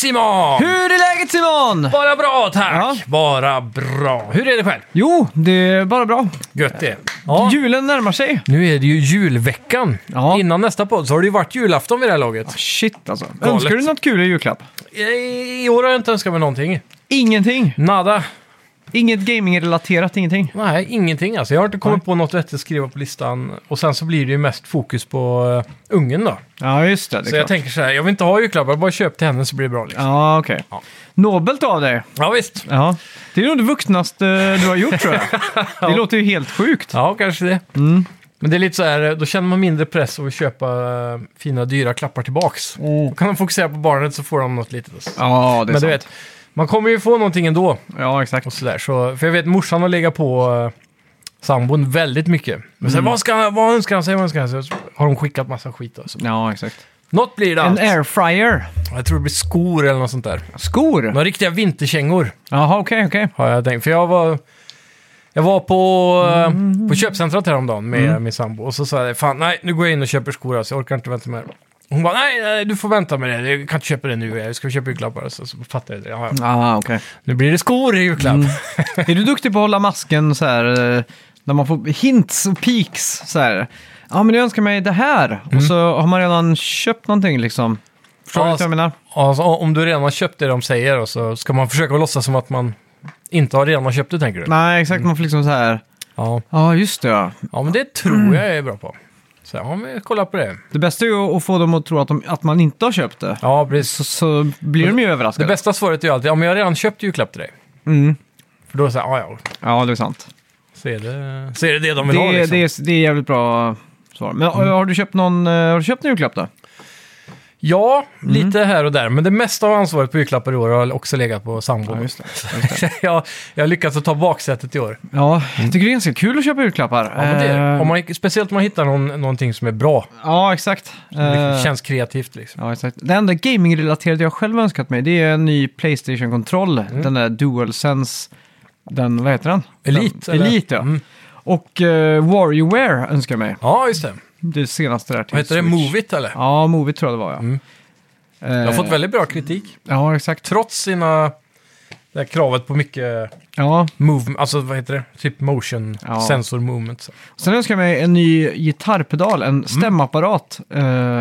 Simon! Hur är läget Simon? Bara bra tack! Ja. Bara bra. Hur är det själv? Jo, det är bara bra. Gött det. Ja. Julen närmar sig. Nu är det ju julveckan. Ja. Innan nästa podd så har det ju varit julafton vid det här laget. Shit alltså. Önskar du något kul i julklapp? I, I år har jag inte önskat mig någonting. Ingenting. Nada. Inget gaming-relaterat, ingenting. Nej, ingenting alltså. Jag har inte kommit på något vettigt att skriva på listan. Och sen så blir det ju mest fokus på uh, ungen då. Ja, just det. det Så jag klart. tänker så här, jag vill inte ha julklappar, bara köp till henne så blir det bra liksom. Ja, okej. Ja. Nobelt av dig. Ja, visst. Ja. Det är nog det vuxnaste du har gjort tror jag. Det låter ju helt sjukt. Ja, kanske det. Mm. Men det är lite så här, då känner man mindre press att köpa eh, fina, dyra klappar tillbaks. Då kan de fokusera på barnet så får de något litet. Ja, det är Men du sant. vet, man kommer ju få någonting ändå. Ja, exakt. Och sådär. Så, för jag vet, morsan har legat på uh, sambon väldigt mycket. Men sen, vad, ska, han- vad önskar han sig? Vad önskar han sig? Så har de skickat massa skit. Alltså. Ja, exakt. Något blir det En allt. airfryer. Jag tror det blir skor eller något sånt där. Skor. Några riktiga vinterkängor Jaha, okej, okej. har jag tänkt. För jag var, jag var på, eh, Mm. på köpcentret häromdagen med min sambo. Och så sa jag, fan nej, nu går jag in och köper skor. Alltså, jag orkar inte vänta mer. Hon bara, nej, nej, du får vänta med det. Jag kan inte köpa det nu. Jag ska köpa julklappar. Så, så fattade jag det. Ja, ja. Ah, okej. Nu blir det skor i julklapp. Mm. Är du duktig på att hålla masken så här, eh, när man får hints och peaks så här? Ja, men jag önskar mig det här. Och så har man redan köpt någonting liksom. Förstår du Ja, vad jag menar? Alltså, om du redan har köpt det de säger och så ska man försöka låtsas som att man inte har redan har köpt det, tänker du? Nej, exakt. Man får liksom så här, Ja. ja just det ja. ja, men det tror jag är bra på. Så ja, men kolla på det. Det bästa är ju att få dem att tro att, de, att man inte har köpt det. Ja, precis. Så, så blir de ju Det överraskade. bästa svaret är ju alltid, ja men jag har redan köpt julklapp till dig. Mm. För då säger ja ja, Ja, det är sant. så är det så är det, det de vill Det, ha liksom. det, är, det är jävligt bra svar. Men Mm. har du köpt någon, eh, har du köpt en julklapp då? Ja, Mm. lite här och där. Men det mesta av ansvaret på julklappar i år har också legat på sambon. just det. jag, jag har lyckats att ta baksätet i år. Ja, jag tycker det är ganska kul att köpa julklappar. Ja, men det, är- Eh, om man, speciellt om man hittar någon, någonting som är bra. Ja, exakt. Det Eh, känns kreativt liksom. Ja, exakt. Det enda gaming-relaterade jag själv önskat mig, det är en ny Playstation-kontroll. Mm. Den där DualSense, den, vad heter den? Elite, Den? Elite, ja. Mm. Och uh, WarioWare önskar jag mig. Ja, just det. Det senaste där till Vad heter det? Switch. Movit eller? Ja, Movie tror jag det var, ja. Mm. Eh, Jag har fått väldigt bra kritik. Ja, exakt. Trots sina... Det här kravet på mycket Ja. move, alltså vad heter det? Typ motion Ja. sensor movement. Så. Sen önskar jag mig en ny gitarrpedal, Mm. en stämapparat. Eh,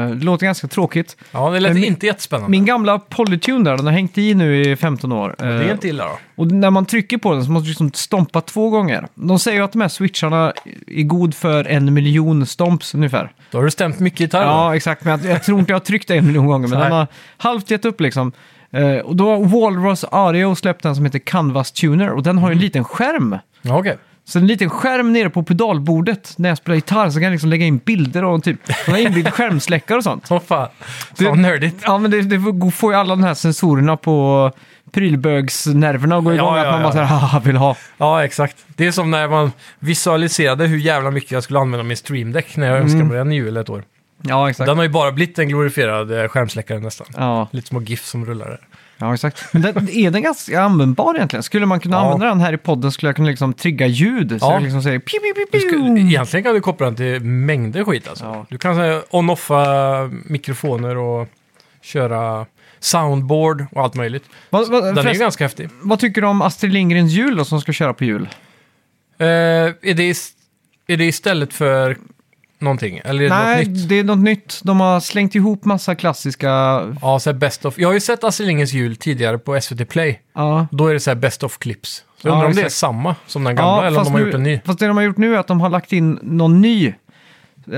det låter ganska tråkigt. Ja, det lät Men min- inte jättespännande. Min gamla Polytune där, den har hängt i nu i 15 år. Det är Eh, inte illa då. Och när man trycker på den så måste du liksom stompa två gånger. De säger ju att de här switcharna är god för en miljon stomps ungefär. Då har du stämt mycket gitarr. Ja, exakt. Men jag, jag tror inte jag har tryckt en miljon gånger, men den har halvt gett upp liksom. Eh, och då Walrus Audio släppt en som heter Canvas Tuner och den har ju Mm. en liten skärm. Ja, Okej. Så en liten skärm nere på pedalbordet när jag spelar gitarr så kan jag liksom lägga in bilder och typ, den har inbyggd skärmsläckare och sånt. Åh fan. Du- Så nördigt. Ja, men det, det får ju alla de här sensorerna på prylbögsnerverna att gå igång. Ja, att ja, man ja. bara säger haha, vill ha. Ja, exakt. Det är som när man visualiserade hur jävla mycket jag skulle använda min Stream Deck när jag Mm. önskade mig den i jul ett år. Ja, exakt. Den har ju bara blivit en glorifierad eh, skärmsläckare nästan. Ja, Lite små GIF som rullar där. ja, exakt. Men den, är den ganska användbar egentligen? Skulle man kunna Ja. använda den här i podden skulle jag kunna liksom trigga ljud. Så Ja. jag liksom säger piu, piu, piu, Du egentligen kan du koppla den till mängder skit alltså. Ja. Du kan on-offa mikrofoner och köra soundboard och allt möjligt. Vad, vad, Den är ju förresten, ganska häftig. vad tycker du om Astrid Lindgrens jul då, som ska köra på jul? Eh, är, det är det istället för någonting? Eller är det Nej, något nytt? det är något nytt. De har slängt ihop massa klassiska... Ja, så här best of. Jag har ju sett Astrid Lindgrens jul tidigare på SVT Play. Ja, Då är det så här best of clips. Så jag Ja, undrar om det är exakt. samma som den gamla eller om de har nu, gjort en ny. Fast det de har gjort nu är att de har lagt in någon ny,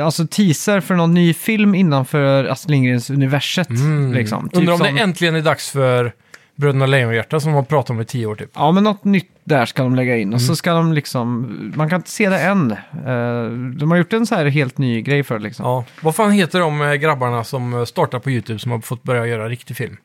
alltså teaser för någon ny film innanför Astrid Lindgrens universet. Liksom. Typ Mm. Undrar om som- det äntligen är dags för Bröderna Lejonhjärta som de har pratat om i tio år typ. Ja, men något nytt där ska de lägga in. Och Mm. så ska de liksom, man kan inte se det än. Eh, de har gjort en så här helt ny grej för det liksom. Ja. Vad fan heter de eh, grabbarna som eh, startar på YouTube som har fått börja göra riktig film?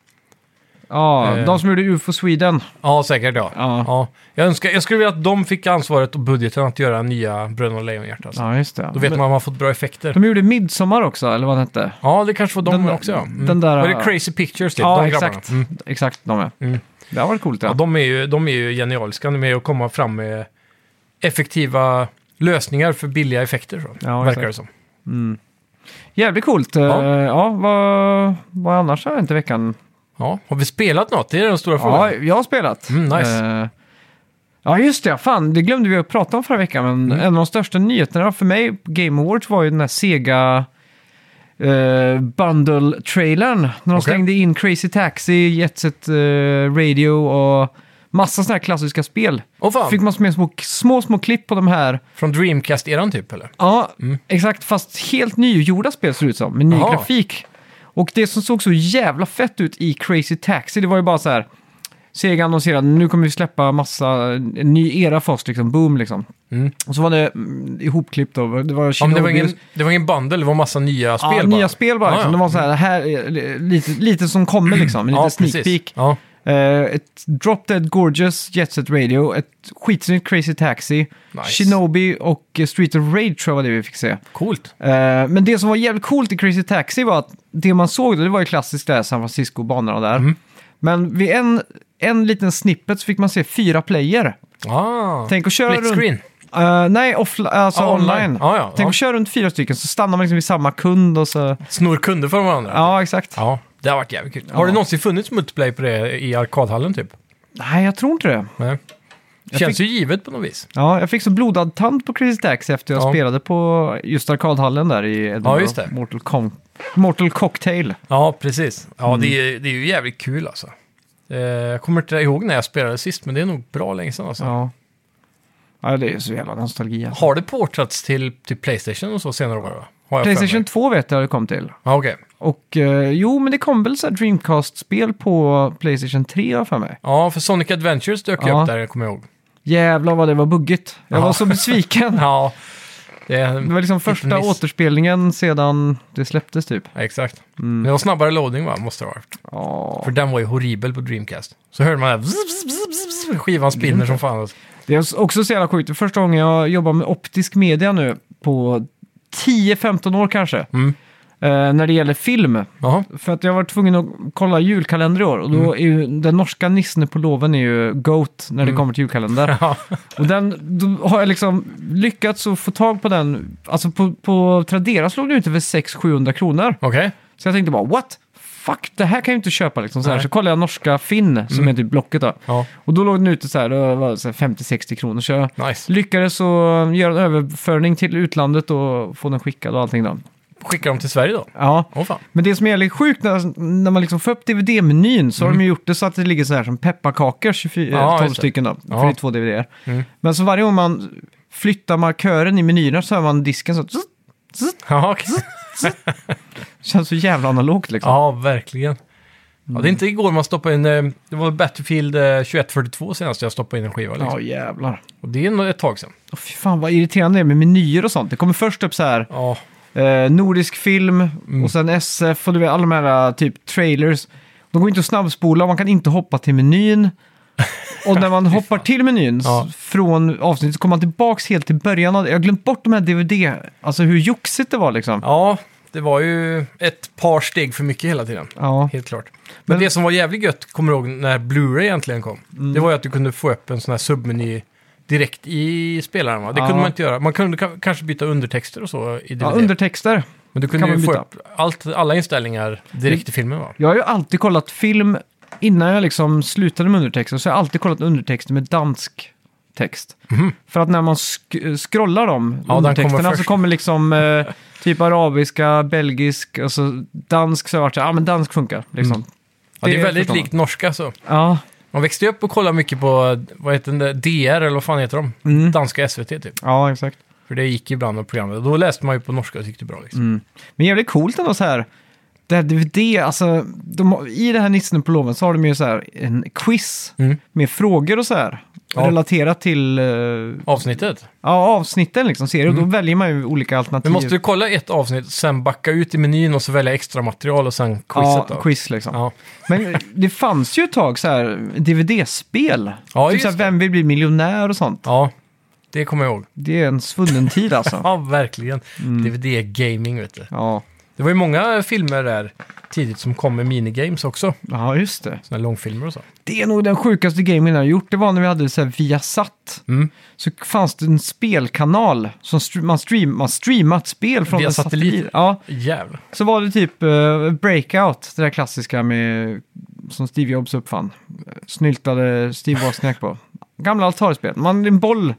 Ja, Eh. de som gjorde UFO Sweden. Ja, säkert ja. Ja. ja. Jag, önskar, jag skulle vilja att de fick ansvaret och budgeten att göra nya Bröderna Lejonhjärta. Alltså. Ja, just det. Då vet Men man att man har fått bra effekter. De gjorde Midsommar också, eller vad den hette. Ja, det kanske var de Den- också ja. Mm. den där- Var det Crazy Pictures typ? Ja, de exakt. Mm. Exakt, de är. Mm. Det har varit coolt. Ja. Ja, de, är ju, de är ju genialiska med att komma fram med effektiva lösningar för billiga effekter. Så, Ja, verkar exakt. det som. Jävligt coolt. Ja, Ja. ja vad, vad annars har hänt i veckan? Ja, har vi spelat något? Det är den stora Ja, frågan. jag har spelat. Mm, nice. Eh, ja, just det. Fan, det glömde vi att prata om förra veckan. Men Mm. en av de största nyheterna för mig på Game Awards var ju den här Sega eh, Bundle-trailern. När de Okej. slängde in Crazy Taxi, Jet Set eh, Radio och massa sådana här klassiska spel. Åh fan, Fick man med små, små, små klipp på de här. från Dreamcast-eran typ eller? Ja, exakt. Fast helt nygjorda spel ser det ut som, med ny Jaha. grafik. Och det som såg så jävla fett ut i Crazy Taxi, det var ju bara så här... Sega annonserade, nu kommer vi släppa massa, en ny era för oss, liksom, boom liksom. Mm. Och så var det mm, ihopklippt då, det var Ja, men det, var ingen, det var ingen bundle, det var massa nya spel ja, bara. nya spel bara. Ja, Liksom. ja. Det var så här, här är lite, lite som kommer liksom, en liten Ja, sneak peek. Eh, ett Drop Dead Gorgeous Jet Set Radio, ett skitsnyggt Crazy Taxi, Nice. Shinobi och Street of Rage tror jag var det vi fick se. coolt. Eh, men det som var jävligt coolt i Crazy Taxi var att det man såg, då, det var ju klassiskt där, San Francisco-banorna där. Mm. Men vid en, en liten snippet så fick man se fyra player. Ah, Tänk att köra split runt... screen. Eh, nej, offline, alltså Ah, online. online. Ja, ja, Tänk ja. att köra runt fyra stycken så stannar man liksom vid samma kund och så... Snor kunder från varandra. Ja, exakt. Ja, det har varit jävligt kul. Har det någonsin funnits multiplayer på det i arkadhallen typ? Nej, jag tror inte det. Nej. Jag Känns fick- ju givet på något vis. Ja, jag fick så blodad tand på Crazy Taxi efter jag Ja. spelade på just arkadhallen där i Edinburgh. just det. Mortal, Com- Mortal Cocktail. Ja, precis. Ja, Mm. det, är, det är ju jävligt kul alltså. Eh, jag kommer inte ihåg när jag spelade sist, men det är nog bra länge sedan alltså. Ja. Ja, det är så jävla nostalgi alltså. Har det portats till, till Playstation och så senare år? va? Har jag för Playstation mig. 2 vet jag det kom till. Ja, okej. Och eh, jo, men det kom väl så här Dreamcast-spel på Playstation 3 har jag för mig. Ja, för Sonic Adventures dök Ja. upp där, kommer jag ihåg. Jävlar vad det var buggigt. Jag Ja. var så besviken. Ja, det, Det var liksom första miss. återspelningen sedan det släpptes typ. ja, exakt. Mm. Men det var snabbare loading va, måste det ha varit. Ja. För den var ju horribel på Dreamcast. Så hörde man bzz, skivan spinner som fan. Det är också så jävla sjukt. Första gången jag jobbar med optisk media nu på 10-15 år kanske. Mm. Eh, när det gäller film. Jaha, För att jag var tvungen att kolla julkalender i år. Och då Mm. är ju den norska nissen på loven är ju GOAT när det kommer till julkalender. ja. Och den, då har jag liksom lyckats att få tag på den. Alltså på, på Tradera slog det ute för 600-700 kronor. okej. Så jag tänkte bara, what? Fuck, det här kan jag inte köpa liksom. Så, här. Nej. så kollade jag norska Finn, som Mm. är typ Blocket då. Ja, Och då låg den ute så här, det var så här 50-60 kronor. Så jag nice. lyckades att göra en överföring till utlandet och få den skickad och allting då. Skickar de till Sverige då? Ja, Åh fan. men det som är jävligt sjukt när, när man liksom får upp DVD-menyn så har de ju gjort det så att det ligger så här som pepparkakor, 24, Mm. Ja, 12 just det. stycken då. Ja. För det är två DVD-er. Mm. Men så varje gång man flyttar markören i menyerna så hör man disken så... zzz, zzz. Ja, okej. Känns så jävla analogt liksom. ja, verkligen. Ja, det är inte igår man stoppade in, eh, det var Battlefield eh, 2142 senast jag stoppade in en skiva. Liksom. Ja, jävlar. Och det är nog ett tag sedan. Oh, fy fan vad irriterande det är med menyer och sånt. Det kommer först upp så här Ja, eh, nordisk film Mm. och sen SF och du vet alla de här typ trailers. De går inte att snabbspola man kan inte hoppa till menyn. Och när man hoppar till menyn Ja. från avsnittet så kommer man tillbaks helt till början av det. Jag har glömt bort de här DVD, alltså hur joxigt det var liksom. ja, det var ju ett par steg för mycket hela tiden. Ja, Helt klart. Men, Men- det som var jävligt gött, kommer du ihåg, när Blu-ray egentligen kom? Mm. Det var ju att du kunde få upp en sån här submeny direkt i spelaren. Va? Det Ja. kunde man inte göra. Man kunde ka- kanske byta undertexter och så i DVD. ja undertexter. Men du kunde kan ju få upp allt, alla inställningar direkt i filmen va? Jag har ju alltid kollat film, innan jag liksom slutade med undertexter, så har jag alltid kollat undertexter med dansk text. Mhm. För att när man sk- scrollar de Ja, den kommer undertexterna så kommer liksom eh, typ arabiska, belgisk, alltså dansk, så har jag varit så ja men dansk funkar liksom. Ja, det är Det väldigt förstår man. likt norska så. Ja, Man växte ju upp och kollade mycket på, vad heter det, DR eller vad fan heter de? Mm. Danska SVT typ. ja exakt. För det gick ibland med programmet. Då läste man ju på norska och tyckte det var bra liksom. Mm. Men jävligt coolt ändå så här. Det här DVD, alltså de, i det här Nissen på loven så har de ju så här en quiz Mm. med frågor och så här. Ja. Relaterat till eh, Avsnittet. ja, avsnitten liksom, serier. Och då väljer man ju olika alternativ. Men måste du kolla ett avsnitt, sen backa ut i menyn och så välja extra material och sen quizet ja, då? quiz liksom. Ja. Men det fanns ju ett tag så här DVD-spel. Ja, typ just så här, det. Vem vill bli miljonär och sånt. ja, det kommer jag ihåg. Det är en svunnen tid alltså. Ja, verkligen. Mm. DVD-gaming, vet du. Ja, Det var ju många filmer där tidigt som kom med minigames också. ja just det. Såna här långfilmer och så. Det är nog den sjukaste gamen jag har gjort. Det var när vi hade så här Viasat. Mm. Så fanns det en spelkanal som str- man, stream, man streamat spel från Via en satellit? satellit. Ja, Jävlar. så var det typ eh, Breakout, det där klassiska med som Steve Jobs uppfann. Snyltade Steve Wozniak på. Gamla Atari-spel. Man är en boll som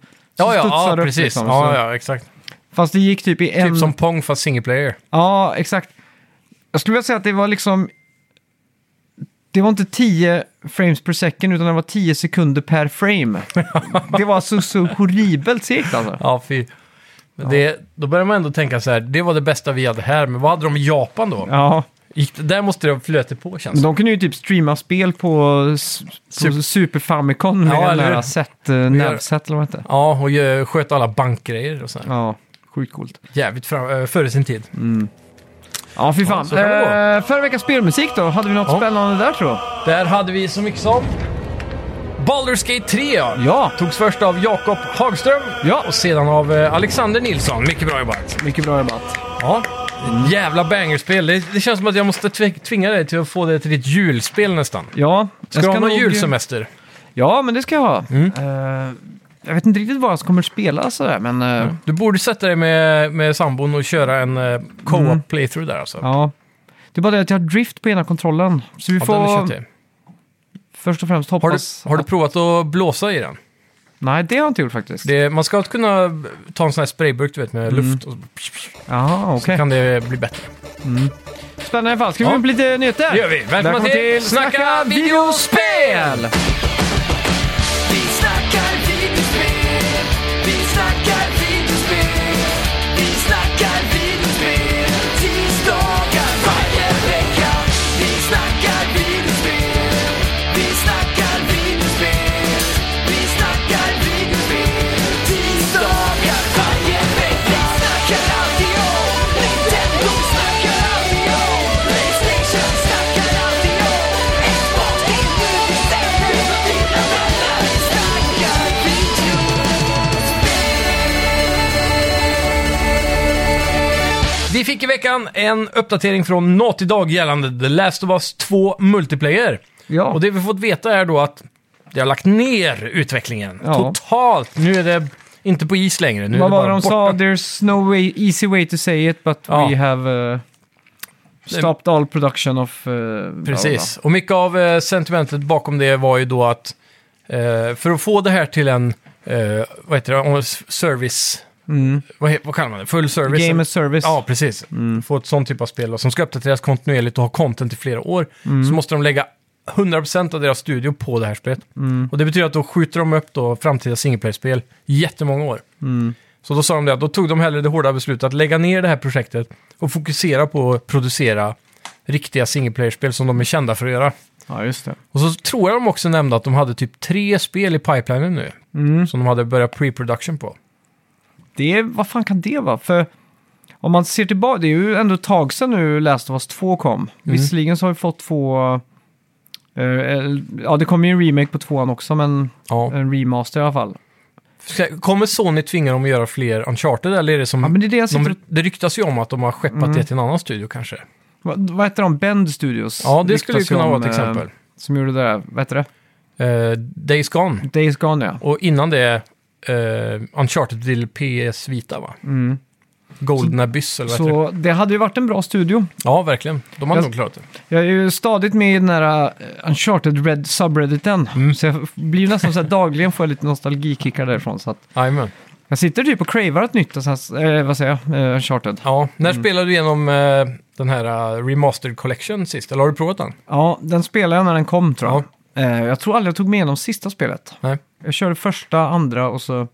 Ja, ja, ja upp precis. liksom, ja, så- ja, exakt. Fast det gick typ i en... Typ som Pong fast single player. Ja, exakt. Jag skulle vilja säga att det var liksom... Det var inte 10 frames per second, utan det var 10 sekunder per frame. det var så, så horribelt segt alltså. Ja, fy. Men Det, då börjar man ändå tänka så här, det var det bästa vi hade här, men vad hade de i Japan då? Ja, Gick det, där måste det ha flötit på känns men det de kunde ju typ streama spel på, s- på Sup- Super Famicom med Ja, eller den hur? där set, uh, navset eller vad det. Ja, och gö- sköt alla bankgrejer och så här. Ja, sjukt coolt. Jävligt fram, äh, före sin tid. Ja, fy fan. vara. eh, förra veckans spelmusik då? Hade vi något Ja. spännande där tror jag? Där hade vi så mycket som Baldur's Gate 3 ja. Ja, Togs först av Jakob Hagström Ja. och sedan av eh, Alexander Nilsson. Mycket bra jobbat. mycket bra jobbat. Ja. Ett jävla bangerspel. Det, det känns som att jag måste tv- tvinga dig till att få det till ditt julspel nästan. Ja, Ska du ha någon nog- julsemester? Ja, men det ska jag ha. Mm. Eh, jag vet inte riktigt vad jag kommer spela sådär, men eh, Du borde sätta dig med, med sambon och köra en uh, co-op Mm. playthrough där alltså. ja. Det är bara det att jag har drift på ena kontrollen. Så vi Ja, får den är köttig. först och främst har, hoppas... du, har du att- provat att blåsa i den? Nej, det har jag inte gjort faktiskt. Det, man ska kunna ta en sån här sprayburk du vet, med luft och Jaha, så okej. kan det bli bättre. Spännande i alla fall. Ska vi Ja. gå in på lite nyheter? Det gör vi. Välkomna till Snacka videospel! Vi snackar videospel, vi fick i veckan en uppdatering från Naughty Dog gällande The Last of Us 2 Multiplayer. Ja. Och det vi fått veta är då att de har lagt ner utvecklingen Ja. totalt. Nu är det inte på is längre. Nu Vad det var bara det de borta. sa? There's no way, easy way to say it, but Ja. we have uh, stopped all production of... Uh, bla, Precis. Och mycket av eh, sentimentet bakom det var ju då att eh, för att få det här till en, eh, vad heter det, om- service. Mm. vad, he- vad kallar man det? Full service? Game as service. Ja, precis. Få ett sånt typ av spel då, som ska uppdateras kontinuerligt och ha content i flera år. Mm. Så måste de lägga 100% av deras studio på det här spelet. Mm. Och det betyder att då skjuter de upp då framtida singleplayer-spel jättemånga år. Mm. Så då sa de det, att då tog de hellre det hårda beslutet att lägga ner det här projektet och fokusera på att producera riktiga singleplayer-spel som de är kända för att göra. ja, just det. Och så tror jag de också nämnde att de hade typ tre spel i pipelinen nu. Mm. Som de hade börjat pre-production på. Det vad fan kan det vara? För om man ser tillbaka, det är ju ändå ett tag sedan nu Last of Us 2 kom. Mm. Visserligen så har vi fått två... eh, ja, det kommer ju en remake på tvåan också, men Ja. en remaster i alla fall. Kommer Sony tvinga dem att göra fler Uncharted eller är det som... Ja, men det är det jag sitter de, det ryktas ju om att de har skeppat Mm. det till en annan studio kanske. Vad, vad heter de? Bend Studios? Ja, det skulle ju kunna om, vara ett eh, exempel. Som gjorde det där, vad heter det? Uh, Days Gone. Days Gone, ja. Och innan det uh, Uncharted till PS Vita va? Mm. Golden Abyss eller vad heter det? Så det hade ju varit en bra studio. Ja, verkligen. De hade Jag- nog klarat det. Jag är ju stadigt med i den här uh, Uncharted Red subredditen. Mm. Så jag blir ju nästan så här dagligen får jag lite nostalgikickar därifrån. Så att Jajamän. jag sitter typ och cravar ett nytt, så här, eh, vad säger jag, eh, Uncharted. Ja, när Mm. spelade du igenom eh, den här uh, Remastered Collection sist? Eller har du provat den? Ja, den spelade jag när den kom tror jag. Eh, jag tror aldrig jag tog mig igenom sista spelet. Nej. Jag körde första, andra och så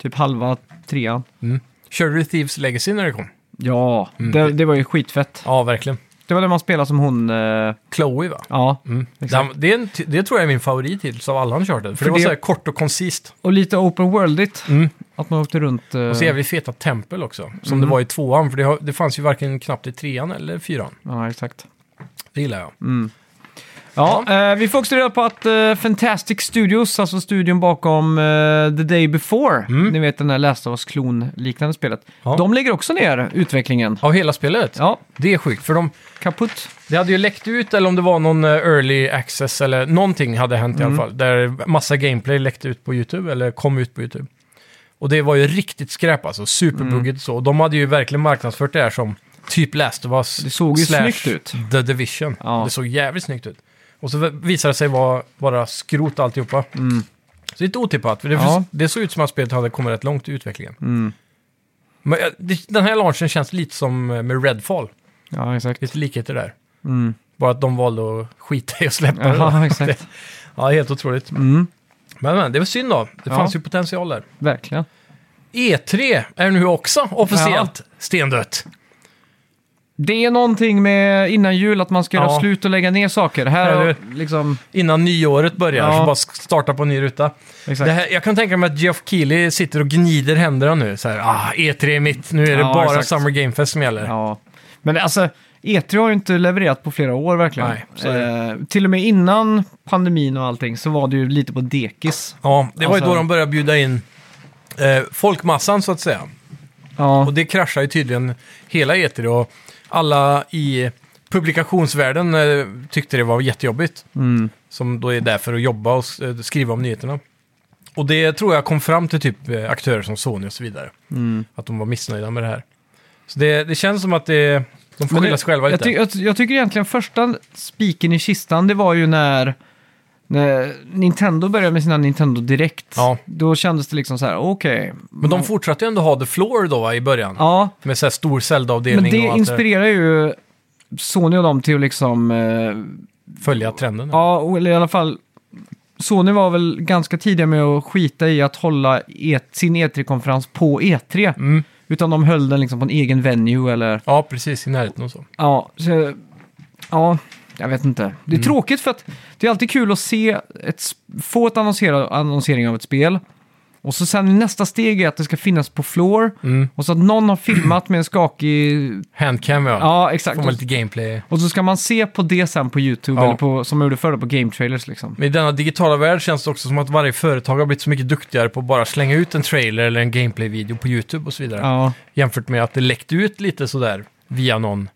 typ halva trean. Mm. Körde du Thieves Legacy när det kom? Ja, Mm. det, det var ju skitfett. Ja, verkligen. Det var det man spelade som hon, eh, Chloe va? ja. Mm. Exakt. Det, en, det tror jag är min favorit hittills av alla Uncharted. För, För det var det- så här kort och koncist. Och lite open worldigt. Mm. Att man åkte runt. eh, Och så jävligt feta tempel också. Som Mm. det var i tvåan. För det, det fanns ju varken knappt i trean eller fyran. Ja, exakt. Det gillar jag. Mm. Ja, eh, vi får också reda på att eh, Fantastic Studios, alltså studion bakom eh, The Day Before, Mm. ni vet den där Last of Us klon-liknande spelet, Ja. de lägger också ner utvecklingen. Av hela spelet? Ja, Det är sjukt. För de, kaputt. det hade ju läckt ut, eller om det var någon eh, early access, eller någonting hade hänt i Mm. alla fall. Där massa gameplay läckte ut på YouTube, eller kom ut på YouTube. Och det var ju riktigt skräp alltså, superbuggigt Mm. så. Och de hade ju verkligen marknadsfört det här som typ Last of Us Det såg ju slash snyggt ut. The Division. Ja. Det såg jävligt snyggt ut. Och så visar det sig vara bara skrot alltihopa. Mm. Så lite otippat, för det, Ja. det såg ut som att spelet hade kommit rätt långt i utvecklingen. Mm. Men eh, det, den här launchen känns lite som eh, med Redfall. Ja, exakt. Lite likheter där. Mm. Bara att de valde att skita i att släppa det. Då. exakt. Ja, helt otroligt. Mm. Men, men det var synd då. Det Ja. fanns ju potential där. Verkligen. E3 är nu också officiellt stendött. Det är någonting med innan jul att man ska göra Ja. slut och lägga ner saker. Här Eller har liksom... Innan nyåret börjar, Ja. så bara starta på en ny ruta. Exakt. Det här, jag kan tänka mig att Geoff Keighley sitter och gnider händerna nu. Så här, ah, E3 är mitt, nu är det Ja, bara exakt. Summer Game Fest som gäller. Ja. Men alltså, E3 har ju inte levererat på flera år verkligen. Nej, så är eh, till och med innan pandemin och allting så var det ju lite på dekis. Ja, det var ju Alltså- då de började bjuda in eh, folkmassan så att säga. Ja, Och det kraschar ju tydligen hela E3 och alla i publikationsvärlden eh, tyckte det var jättejobbigt. mm. Som då är där för att jobba och eh, skriva om nyheterna. Och det tror jag kom fram till typ eh, aktörer som Sony och så vidare. Mm. Att de var missnöjda med det här. Så det, det känns som att det, de får skylla sig själva jag, lite. ty jag, jag tycker egentligen första spiken i kistan det var ju när, när Nintendo började med sina Nintendo Direkt. Ja. Då kändes det liksom så här, okej. Men de fortsatte ju ändå ha The Floor då va, i början. Ja, Med så här stor men Zelda-avdelning det och allt inspirerar ju Sony och dem till att liksom, eh, det. Följa trenden. ja, och- eller i alla fall Sony var väl ganska tidiga med att skita i att hålla e sin E3-konferens på E3. Mm. Utan de höll den liksom på en egen venue eller... Ja, precis. I närheten och så. Ja, så, ja, jag vet inte. Det är Mm. tråkigt för att det är alltid kul att se ett, få ett annonsering av ett spel. Och så sen nästa steg är att det ska finnas på floor. Mm. Och så att någon har filmat med en skakig... Handcam ja. Ja, exakt. Får man lite gameplay. Och så ska man se på det sen på YouTube, Ja. eller på, som man gjorde förr på Game Trailers liksom. Men i denna digitala värld känns det också som att varje företag har blivit så mycket duktigare på att bara slänga ut en trailer eller en gameplay-video på YouTube och så vidare. Ja, Jämfört med att det läckte ut lite sådär via någon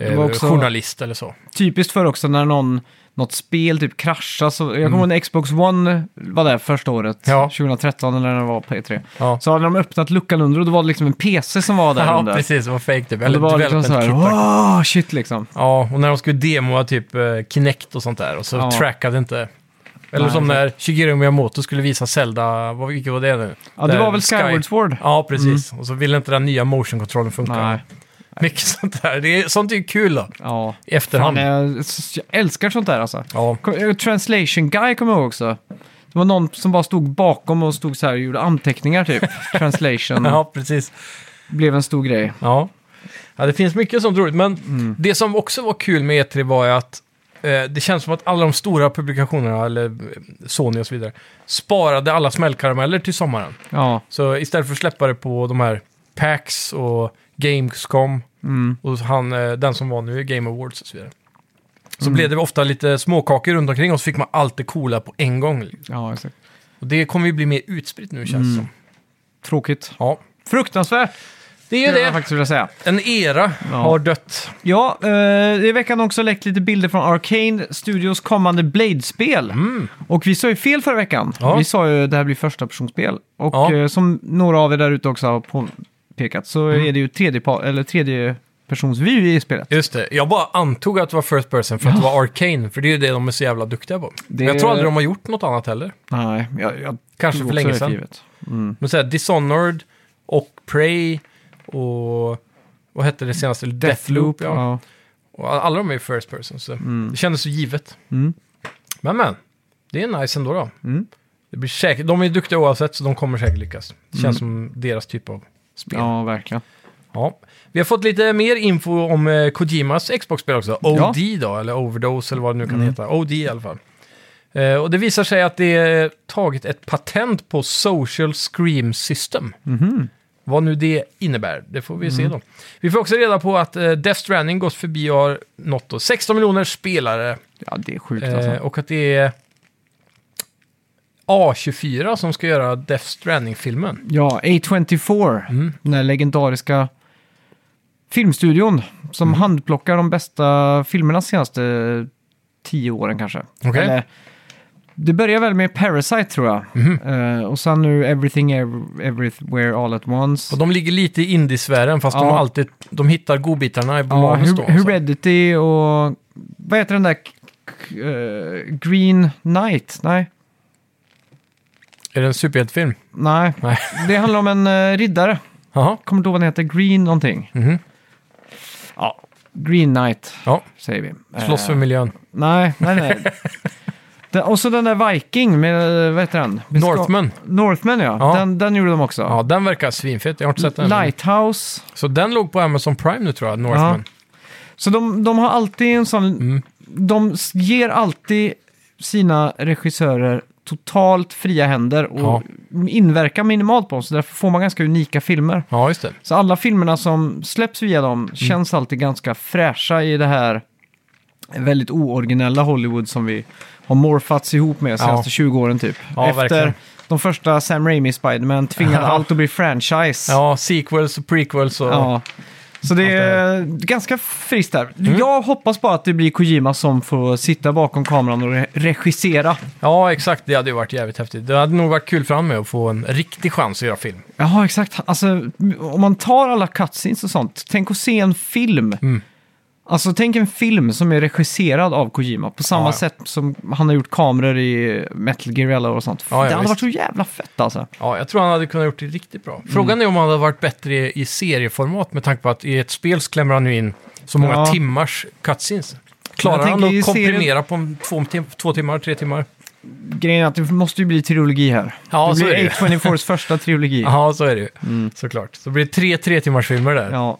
eh, också- journalist eller så. typiskt för också när någon, något spel typ kraschar. Så, jag kommer ihåg när Xbox One var där första året, Mm. Ja. 2013 eller när det var på E3. Ja, Så hade de öppnat luckan under och då var det liksom en PC som var där ja under. precis. Det var fake typ. Eller det var liksom så här, shit liksom. Ja, och när de skulle demoa typ eh, Kinect och sånt där och så Ja. trackade inte. Eller Nej, som när Shigeru Miyamoto skulle visa Zelda, vad, vilket var det nu? Ja, det Där var väl Sky- Skyward Sword? Ja, precis. Och så ville inte den nya motion-kontrollen funka. Nej. Mycket sånt där. Det är, sånt är ju kul då, Ja. i efterhand. Fan, jag, jag älskar sånt där alltså. Ja, eh, Translation Guy kommer jag ihåg också. Det var någon som bara stod bakom och stod så här och gjorde anteckningar typ. Translation ja, precis. blev en stor grej. Ja. ja, det finns mycket sånt roligt. Men Mm. det som också var kul med E3 var ju att eh, det känns som att alla de stora publikationerna, eller eh, Sony och så vidare, sparade alla smällkarameller till sommaren. Ja. Så istället för att släppa det på de här PAX och Gamescom Mm. och han, eh, den som var nu Game Awards och så vidare. Så Mm. blev det ofta lite småkakor runt omkring och så fick man allt det coola på en gång. liksom. ja, exakt. Och det kommer ju bli mer utspritt nu känns det Mm. som. Tråkigt. Ja, Fruktansvärt, det är ju skulle jag det. faktiskt vilja säga. En era Ja. har dött. Ja, eh, i veckan också läckt lite bilder från Arcane Studios kommande Blade-spel. Mm. Och vi sa ju fel förra veckan. Ja. Vi sa ju att det här blir första personspel. Och Ja. eh, som några av er där ute också har påpekat så Mm. är det ju tredje, eller tredje persons vy i spelet. Just det, jag bara antog att det var First Person för att det var Arcane, för det är ju det de är så jävla duktiga på. Det- Men jag tror aldrig de har gjort något annat heller. Nej, jag, jag Kanske för länge sedan. Mm. Men såhär, Dishonored och Prey och... Vad hette det senaste? Deathloop, ja. ja. Och alla de är ju First Person, så Mm. det kändes så givet. Mm. Men men, det är nice ändå då. Mm. Det blir säkert, de är duktiga oavsett, så de kommer säkert lyckas. Det känns Mm. som deras typ av spel. ja, verkligen. Ja. Vi har fått lite mer info om eh, Kojimas Xbox-spel också. OD då, eller Overdose eller vad det nu kan Mm. heta. OD i alla fall. Eh, och det visar sig att det är tagit ett patent på Social Scream System. Mhm. Vad nu det innebär, det får vi Mm. se då. Vi får också reda på att eh, Death Stranding gått förbi och har nått då 16 miljoner spelare. Ja, det är sjukt Eh, alltså. och att det är A24 som ska göra Death Stranding-filmen. Ja, A24, Mm. den där legendariska filmstudion som Mm. handplockar de bästa filmerna de senaste tio åren kanske. Okej. Eller, det börjar väl med Parasite tror jag. Mhm. Eh, och sen nu Everything Ev- Everywhere All At Once. Och de ligger lite i indiesfären, fast de Ja. har alltid, de hittar godbitarna i ja, manus då. Her-. Heredity och vad heter den där eh, Green Knight. Nej, Är det en superhjältefilm? nej. Nej. Det handlar om en uh, riddare. Jaha. Kommer inte ihåg vad den heter. Green någonting. Mhm. Ja, Green Knight Ja, säger vi. slåss Eh, för miljön. Nej, nej, nej. den, och så den där Viking med, vad heter den? Ska- Northman. Northman ja, Ja. Den, den gjorde de också. Ja, den verkar svinfet. Jag har inte sett den. Lighthouse. Så den låg på Amazon Prime nu tror jag, Northman. Så de, de har alltid en sån... Mm. De s- ger alltid sina regissörer totalt fria händer och Ja. inverkar minimalt på. Så därför får man ganska unika filmer. Ja, just det. Så alla filmerna som släpps via dem Mm. känns alltid ganska fräscha i det här väldigt ooriginella Hollywood som vi har morfats ihop med de senaste 20 åren typ. Ja, Efter verkligen. de första Sam Raimi Spiderman tvingade Ja. allt att bli franchise. Ja, sequels och prequels och... Ja. Så det är ganska friskt där. Mm. Jag hoppas bara att det blir Kojima som får sitta bakom kameran och re- regissera. Ja, exakt. Det hade ju varit jävligt häftigt. Det hade nog varit kul för honom med att få en riktig chans att göra film. Ja, exakt. Alltså, om man tar alla cutscenes och sånt, tänk att se en film. Mm. Alltså, tänk en film som är regisserad av Kojima på samma Ja, ja. sätt som han har gjort kameror i Metal Gear Eller och sånt. Ja, ja, det hade visst. varit så jävla fett alltså. Ja, jag tror han hade kunnat gjort det riktigt bra. Frågan är om han hade varit bättre i serieformat med tanke på att i ett spel så klämmer han ju in så många Ja. timmars cutscenes. Klarar Jag han tänker i att serien- komprimera på en två, tim- två timmar, tre timmar? Grejen är att det måste ju bli trilogi här. Ja, det så är blir ju. A24s första trilogi. Ja, så är det ju. Såklart. Så blir det tre tre timmars filmer där. Ja.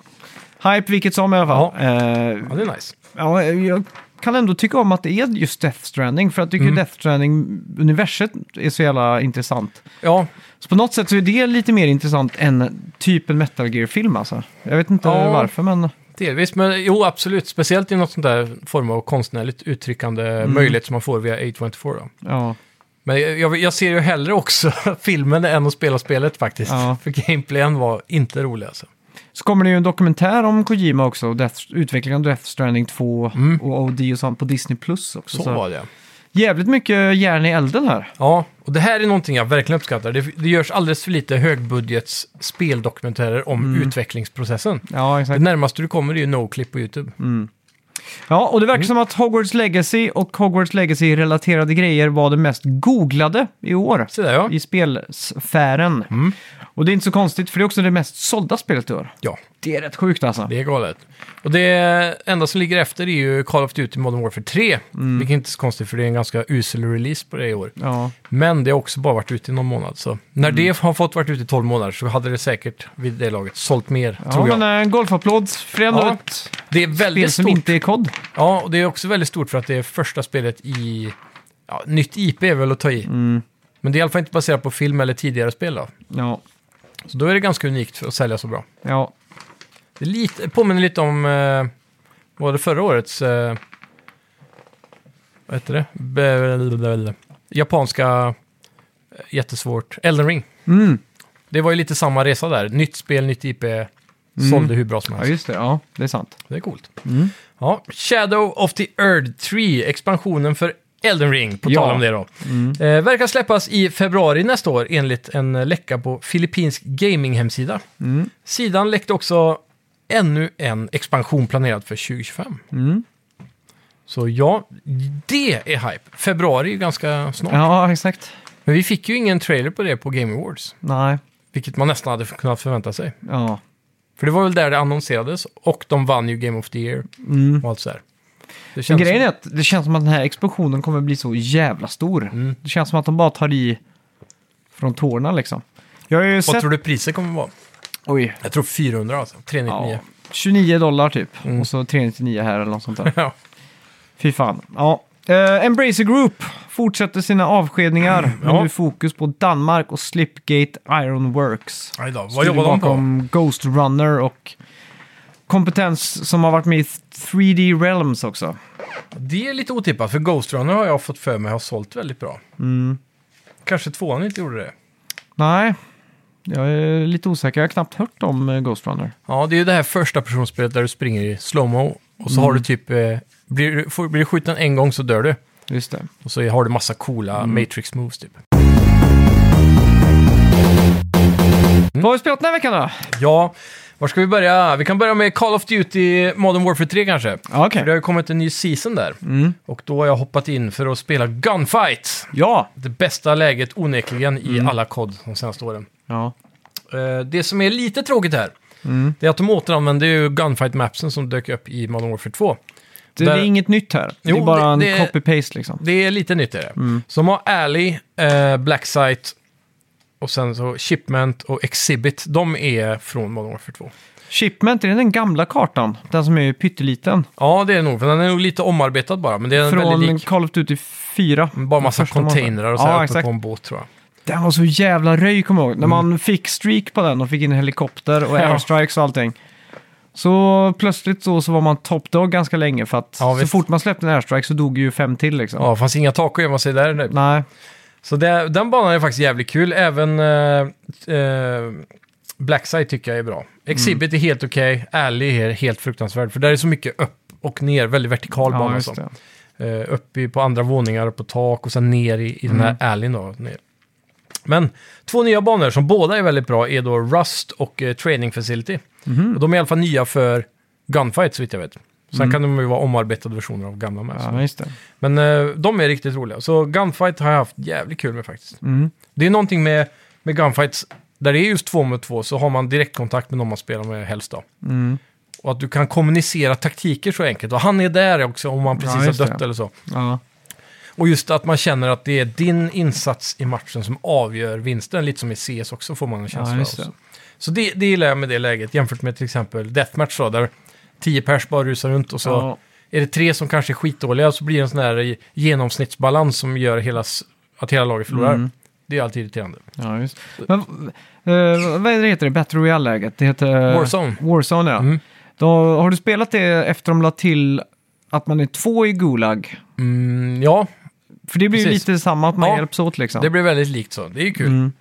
Ja. Hype vilket som i alla fall. Ja. Eh, det är nice. Ja, jag kan ändå tycka om att det är just Death Stranding, för jag tycker Mm. Death Stranding-universet är så jävla intressant. Ja, Så på något sätt så är det lite mer intressant än typ en Metal Gear-film alltså. Jag vet inte Ja. varför, men delvis. Men jo, absolut. Speciellt i något sånt där form av konstnärligt uttryckande möjlighet som man får via A24 då. ja. Men jag, jag, jag ser ju hellre också filmen än att spela spelet faktiskt. Ja. För gameplayen var inte rolig alltså. Så kommer det ju en dokumentär om Kojima också, Death, utvecklingen av Death Stranding 2 Mm. och OD och sånt på Disney Plus också. Så, var det. Jävligt mycket järn i elden här. Ja, och det här är någonting jag verkligen uppskattar. Det, det görs alldeles för lite högbudgets speldokumentärer om utvecklingsprocessen. Ja, Det exakt. närmaste du kommer är ju Noclip på YouTube. Ja, och det verkar Mm. som att Hogwarts Legacy och Hogwarts Legacy-relaterade grejer var det mest googlade i år. Så där ja. i spelsfären. Mm. Och det är inte så konstigt, för det är också det mest sålda spelet i år. Ja, Det är rätt sjukt alltså. det är galet. Och det enda som ligger efter är ju Call of Duty Modern Warfare 3. Mm. Vilket inte är så konstigt för det är en ganska usel release på det i år. Ja, Men det har också bara varit ute i någon månad. Så när Mm. det har fått varit ute i 12 månader så hade det säkert vid det laget sålt mer, ja tror jag. men en golfapplåd för Ja, ett Det är spel väldigt som stort. inte är kod. Ja, och det är också väldigt stort för att det är första spelet i... Ja, nytt IP är väl att ta i. Mm. Men det är i alla fall inte baserat på film eller tidigare spel då. Ja, Så då är det ganska unikt att sälja så bra. ja. Det är lite, påminner lite om... Eh, vad var det förra årets... Eh, vad heter det? Be- japanska... eh, Jättesvårt. Elden Ring. Mm. Det var ju lite samma resa där. Nytt spel, nytt IP. Sålde hur bra som ja, helst. just det. Ja, det är sant. Det är coolt. Mm. Ja, Shadow of the Earth 3, expansionen för Elden Ring, på Ja. tal om det då. Eh, verkar släppas i februari nästa år enligt en läcka på filippinsk gaming-hemsida. Mm. Sidan läckte också ännu en expansion planerad för 2025. Mm. Så ja, det är hype. Februari är ju ganska snart. Ja, exakt. Men vi fick ju ingen trailer på det på Game Awards, Nej, vilket man nästan hade kunnat förvänta sig. ja. För det var väl där det annonserades och de vann ju Game of the Year Mm. och allt så här. Det Men grejen som- är att det känns som att den här explosionen kommer bli så jävla stor. Mm. Det känns som att de bara tar i från tårna liksom. Jag har ju Vad sett... tror du priset kommer vara? Oj. Jag tror 400 alltså. 399. Ja, 29 dollar typ. Mm. Och så 399 här eller något sånt där. Ja. Fy fan. Ja. Uh, Embracer Group fortsätter sina avskedningar. Ja. Med nu fokus på Danmark och Slipgate Ironworks. Aj då, vad jobbar de på? bakom Ghost Runner och kompetens som har varit med i 3D Realms också. Det är lite otippat, för Ghost Runner har jag fått för mig har sålt väldigt bra. Mm. Kanske tvåan inte gjorde det. Nej, jag är lite osäker. Jag har knappt hört om eh, Ghost Runner. Ja, det är ju det här första personspelet där du springer i slowmo och så har du typ... Eh, blir, får- blir du skjuten en gång så dör du. Just det. Och så har du massa coola Matrix moves typ. Vad har vi spelat den här veckan då? Ja, Var ska vi börja? Vi kan börja med Call of Duty Modern Warfare 3 kanske. Okej. För det har ju kommit en ny season där. Mm. Och då har jag hoppat in för att spela Gunfight. Ja. Det bästa läget onekligen i Mm. alla COD de senaste åren. Ja. Eh, Det som är lite tråkigt här, Mm. det är att de återanvänder ju Gunfight-mapsen som dök upp i Modern Warfare 2. Det är inget nytt här. det Jo, är bara det- en det- copy-paste liksom. Det är lite nytt är det. Mm. Så de har Alley, eh, Blacksite och sen så Shipment och Exhibit. De är från Modern Warfare 2. Shipment, är det den gamla kartan? Den som är pytteliten? Ja, det är det nog. För den är nog lite omarbetad bara, men det är en Från väldigt lik. Call of Duty 4. Bara massa Första man- containrar och så här uppe exakt. på en båt tror jag. Den var så jävla röj, kommer jag ihåg. När Mm. man fick streak på den och fick in helikopter och Ja. airstrikes och allting. Så plötsligt så, så var man top dog ganska länge för att Ja, så visst. fort man släppte en airstrike så dog ju fem till liksom. Ja, det fanns inga tak att gömma sig där. nu. Nej, Så det, den banan är faktiskt jävligt kul. Även eh, eh, Blackside tycker jag är bra. Exhibit är helt okej. Alley är helt fruktansvärd. För där är så mycket upp och ner. Väldigt vertikal ja, bana. just så. det. Eh, upp i, på andra våningar, på tak och sen ner i, i den här alleyn då. Ner. Men två nya banor som båda är väldigt bra är då Rust och eh, Training Facility. Och de är i alla fall nya för Gunfight så vitt jag vet. Sen kan de ju vara omarbetade versioner av gamla med. så. Ja, just det. Men eh, de är riktigt roliga. Så Gunfight har jag haft jävligt kul med faktiskt. Mm. Det är någonting med, med Gunfights, där det är just två mot två, så har man direktkontakt med någon man spelar med helst då. Mm. Och att du kan kommunicera taktiker så enkelt. Och han är där också om man precis Ja, har dött det. eller så. Ja. Och just att man känner att det är din insats i matchen som avgör vinsten. Lite som i CS också får man en känsla Ja, av. Så, det, det gillar jag med det läget jämfört med till exempel Deathmatch då, där tio pers bara rusar runt och så Ja. är det tre som kanske är skitdåliga så blir det en sån här genomsnittsbalans som gör hela, att hela laget förlorar. Mm. Det är alltid irriterande. Ja, just Men, eh, Vad heter det? Battle Royale-läget? Det heter... Warzone. Warzone, ja. Mm. Då, har du spelat det efter de la till att man är två i Gulag? Mm, ja, För det blir ju Precis. lite samma, att man Ja, hjälps åt liksom. det blir väldigt likt så. Det är ju kul. Mm.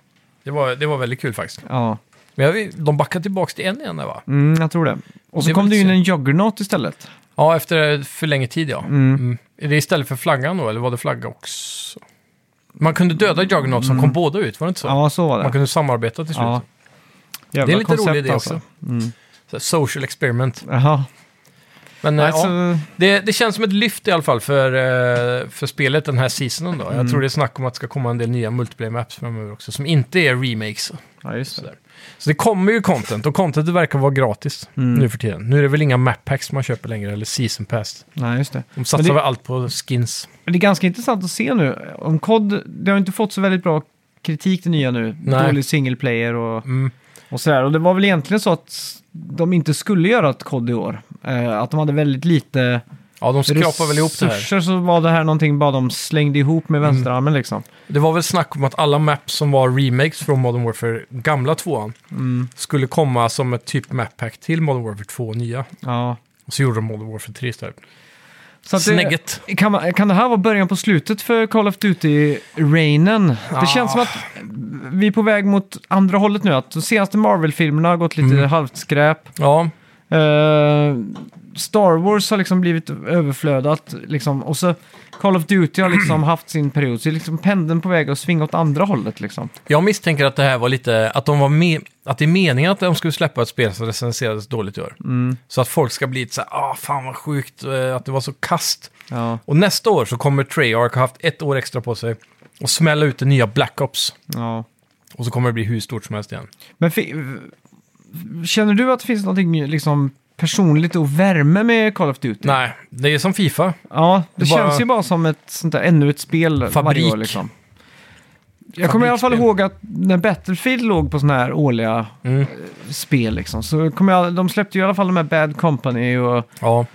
Det, var, det var väldigt kul faktiskt. Ja, Men jag, de backade tillbaka till en igen där va? mm, jag tror det. Och så Det är kom väl det in synd. en Juggernaut istället. Ja, efter för länge tid ja. Mm. Mm. Är det istället för flaggan då, eller var det flagga också? Man kunde döda Juggernaut som kom båda ut, var det inte så? Mm. Ja, så var Man det. kunde samarbeta till slut. Ja. Det är Jävla en lite rolig koncept idé alltså. också. Mm. Så här Social experiment. Jaha. Men eh, Alltså, ja, det, det känns som ett lyft i alla fall för, eh, för spelet den här seasonen då. Mm. Jag tror det är snack om att det ska komma en del nya multiplayer maps framöver också, som inte är remakes. ja, just det. Sådär. Så det kommer ju content och contentet verkar vara gratis Mm. nu för tiden. Nu är det väl inga map packs man köper längre eller season pass. Nej, just det. De satsar det- väl allt på skins. Men det är ganska intressant att se nu. Om COD, det har inte fått så väldigt bra kritik det nya nu. Nej. Dålig single player och, Mm. Och sådär. Och det var väl egentligen så att de inte skulle göra ett COD i år. Eh, att de hade väldigt lite Ja, de skrapar väl ihop det här. så var det här någonting bara de slängde ihop med vänsterarmen liksom. Det var väl snack om att alla maps som var remakes från Modern Warfare, gamla tvåan, Mm. skulle komma som ett typ map pack till Modern Warfare 2 nya. Ja. Och så gjorde de Modern Warfare 3 istället. Så det, Snägget. kan, man, kan det här vara början på slutet för Call of Duty-rainen? Det Ah. känns som att vi är på väg mot andra hållet nu. Att de senaste Marvel-filmerna har gått lite Mm. halvt skräp. Ja, Eh, Star Wars har liksom blivit överflödat. Liksom. Och så Call of Duty har liksom haft sin period. Så är liksom pendeln på väg att svinga åt andra hållet. Liksom. jag misstänker att det här var lite, att de var med, att det är meningen att de skulle släppa ett spel som recenserades dåligt i år. Mm. Så att folk ska bli lite så här, ah fan vad sjukt eh, att det var så kast. Ja, Och nästa år så kommer Treyarch ha haft ett år extra på sig och smälla ut det nya Black Ops. ja. Och så kommer det bli hur stort som helst igen. Men känner du att det finns någonting liksom personligt och värme med Call of Duty? Nej, det är som Fifa. Ja, det Det bara- känns ju bara som ett sånt där, ännu ett spel varje Fabrik. år liksom. Jag kommer i alla fall ihåg att när Battlefield låg på sådana här årliga Mm. spel liksom, så kommer jag, de släppte ju i alla fall de här Bad Company och Ja,